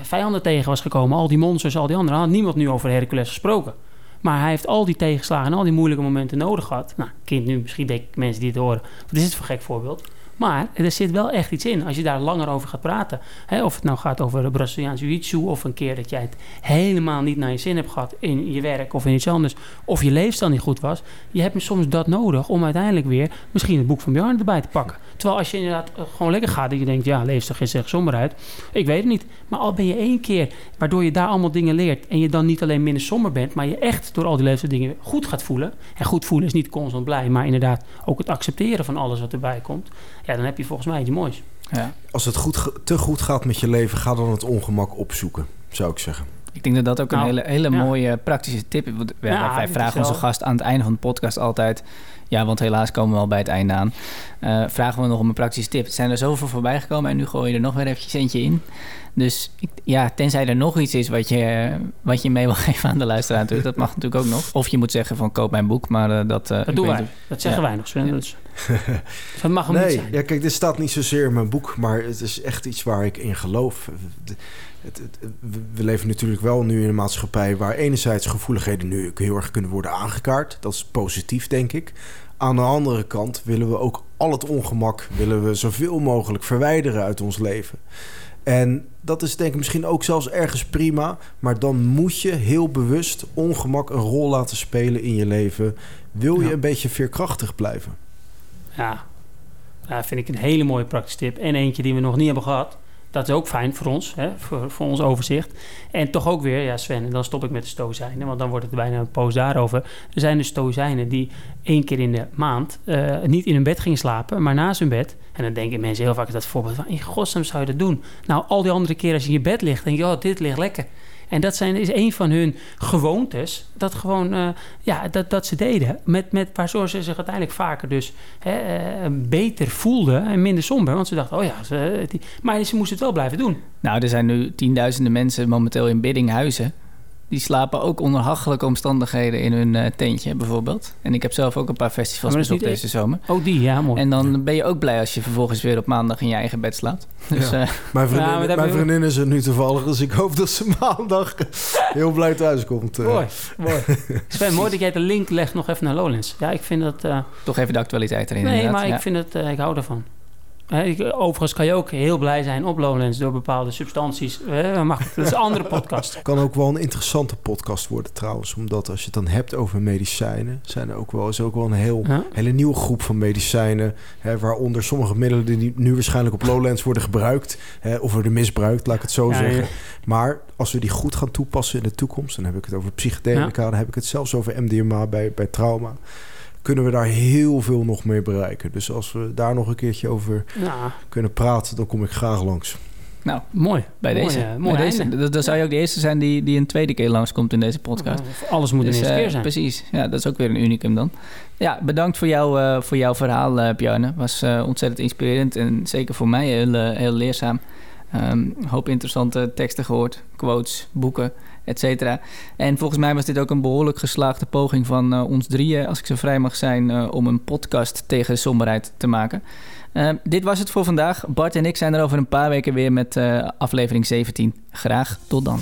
vijanden tegen was gekomen, al die monsters, al die anderen. had niemand nu over Hercules gesproken. Maar hij heeft al die tegenslagen en al die moeilijke momenten nodig gehad. Nou, kind nu, misschien denk ik mensen die het horen. Wat is het voor gek voorbeeld? Maar er zit wel echt iets in als je daar langer over gaat praten. of het nou gaat over Braziliaans jiu-jitsu... of een keer dat jij het helemaal niet naar je zin hebt gehad... in je werk of in iets anders... of je leefstijl niet goed was... je hebt soms dat nodig om uiteindelijk weer... misschien het boek van Björn erbij te pakken. Terwijl als je inderdaad eh, gewoon lekker gaat... en je denkt, ja, leefstijl is echt somberheid. Ik weet het niet. Maar al ben je één keer... waardoor je daar allemaal dingen leert... en je dan niet alleen minder somber bent... maar je echt door al die leefstijldingen goed gaat voelen... en goed voelen is niet constant blij... maar inderdaad ook het accepteren van alles wat erbij komt ja, dan heb je volgens mij iets moois. Ja. Als het goed, te goed gaat met je leven, ga dan het ongemak opzoeken, zou ik zeggen. Ik denk dat dat ook een nou, hele, hele mooie praktische tip is. wij vragen onze gast aan het einde van de podcast altijd... Ja, want helaas komen we al bij het einde aan. Uh, vragen we nog om een praktische tip. Er zijn er zoveel voorbij gekomen en nu gooi je er nog weer eventjes eentje in. Dus ja, tenzij er nog iets is wat je, wat je mee wil (laughs) geven aan de luisteraar natuurlijk. Dat mag natuurlijk ook nog. Of je moet zeggen van koop mijn boek, maar uh, dat... Uh, dat doen wij. Dat zeggen wij nog, Sven. Ja. Dus. (laughs) dat mag hem nee, niet zijn. Ja, kijk, dit staat niet zozeer in mijn boek, maar het is echt iets waar ik in geloof. Het, het, we leven natuurlijk wel nu in een maatschappij waar enerzijds gevoeligheden nu heel erg kunnen worden aangekaart. Dat is positief, denk ik. Aan de andere kant willen we ook al het ongemak willen we zoveel mogelijk verwijderen uit ons leven. En dat is denk ik misschien ook zelfs ergens prima. Maar dan moet je heel bewust ongemak een rol laten spelen in je leven. Wil je een beetje veerkrachtig blijven? Ja. ja, vind ik een hele mooie praktische tip. En eentje die we nog niet hebben gehad. Dat is ook fijn voor ons, hè, voor, ons overzicht. En toch ook weer, ja Sven, en dan stop ik met de stoïcijnen, want dan wordt het bijna een poos daarover. Er zijn dus stoïcijnen die één keer in de maand uh, niet in hun bed gingen slapen, maar naast hun bed. En dan denken mensen heel vaak dat voorbeeld van, in godsnaam zou je dat doen? Nou, al die andere keren als je in je bed ligt, denk je, oh, dit ligt lekker. En dat zijn, is een van hun gewoontes. Dat gewoon, uh, ja, dat, dat ze deden. Met, met waardoor ze zich uiteindelijk vaker dus hè, uh, beter voelden en minder somber. Want ze dachten, oh ja, die, maar ze moesten het wel blijven doen. Nou, er zijn nu tienduizenden mensen momenteel in Biddinghuizen die slapen ook onder hachelijke omstandigheden in hun uh, tentje bijvoorbeeld. En ik heb zelf ook een paar festivals bezocht deze zomer. Oh, die, ja, mooi. En dan ben je ook blij als je vervolgens weer op maandag in je eigen bed slaapt. Dus, ja. uh, (laughs) mijn vriendin, ja, mijn vriendin is er nu toevallig, dus ik hoop dat ze maandag heel blij thuis komt. Uh. Mooi, mooi. (laughs) Sven, mooi dat jij de link legt nog even naar Lowlands. Ja, ik vind dat... Toch even de actualiteit erin. Nee, maar ik vind het, ik hou ervan overigens kan je ook heel blij zijn op Lowlands door bepaalde substanties. mag, dat is een andere podcast. (laughs) kan ook wel een interessante podcast worden trouwens. Omdat als je het dan hebt over medicijnen... Zijn er ook wel, is ook wel een heel, hele nieuwe groep van medicijnen. Hè, waaronder sommige middelen die nu waarschijnlijk op Lowlands worden gebruikt. Hè, of worden misbruikt, laat ik het zo zeggen. Maar als we die goed gaan toepassen in de toekomst... dan heb ik het over psychedelica, dan heb ik het zelfs over MDMA bij, bij trauma kunnen we daar heel veel nog mee bereiken. Dus als we daar nog een keertje over ja. kunnen praten, dan kom ik graag langs. Nou, mooi. Bij deze. Mooi bij deze. Dan zou je ook de eerste zijn die, die een tweede keer langskomt in deze podcast. alles moet dus, een eerste keer zijn. Precies. Ja, dat is ook weer een unicum dan. Ja, bedankt voor, jou, uh, voor jouw verhaal, uh, Bjarne. Was ontzettend inspirerend en zeker voor mij heel, heel leerzaam. Um, hoop interessante teksten gehoord, quotes, boeken. Et. En volgens mij was dit ook een behoorlijk geslaagde poging van uh, ons drieën, als ik zo vrij mag zijn, uh, om een podcast tegen somberheid te maken. Uh, dit was het voor vandaag. Bart en ik zijn er over een paar weken weer met aflevering 17. Graag tot dan.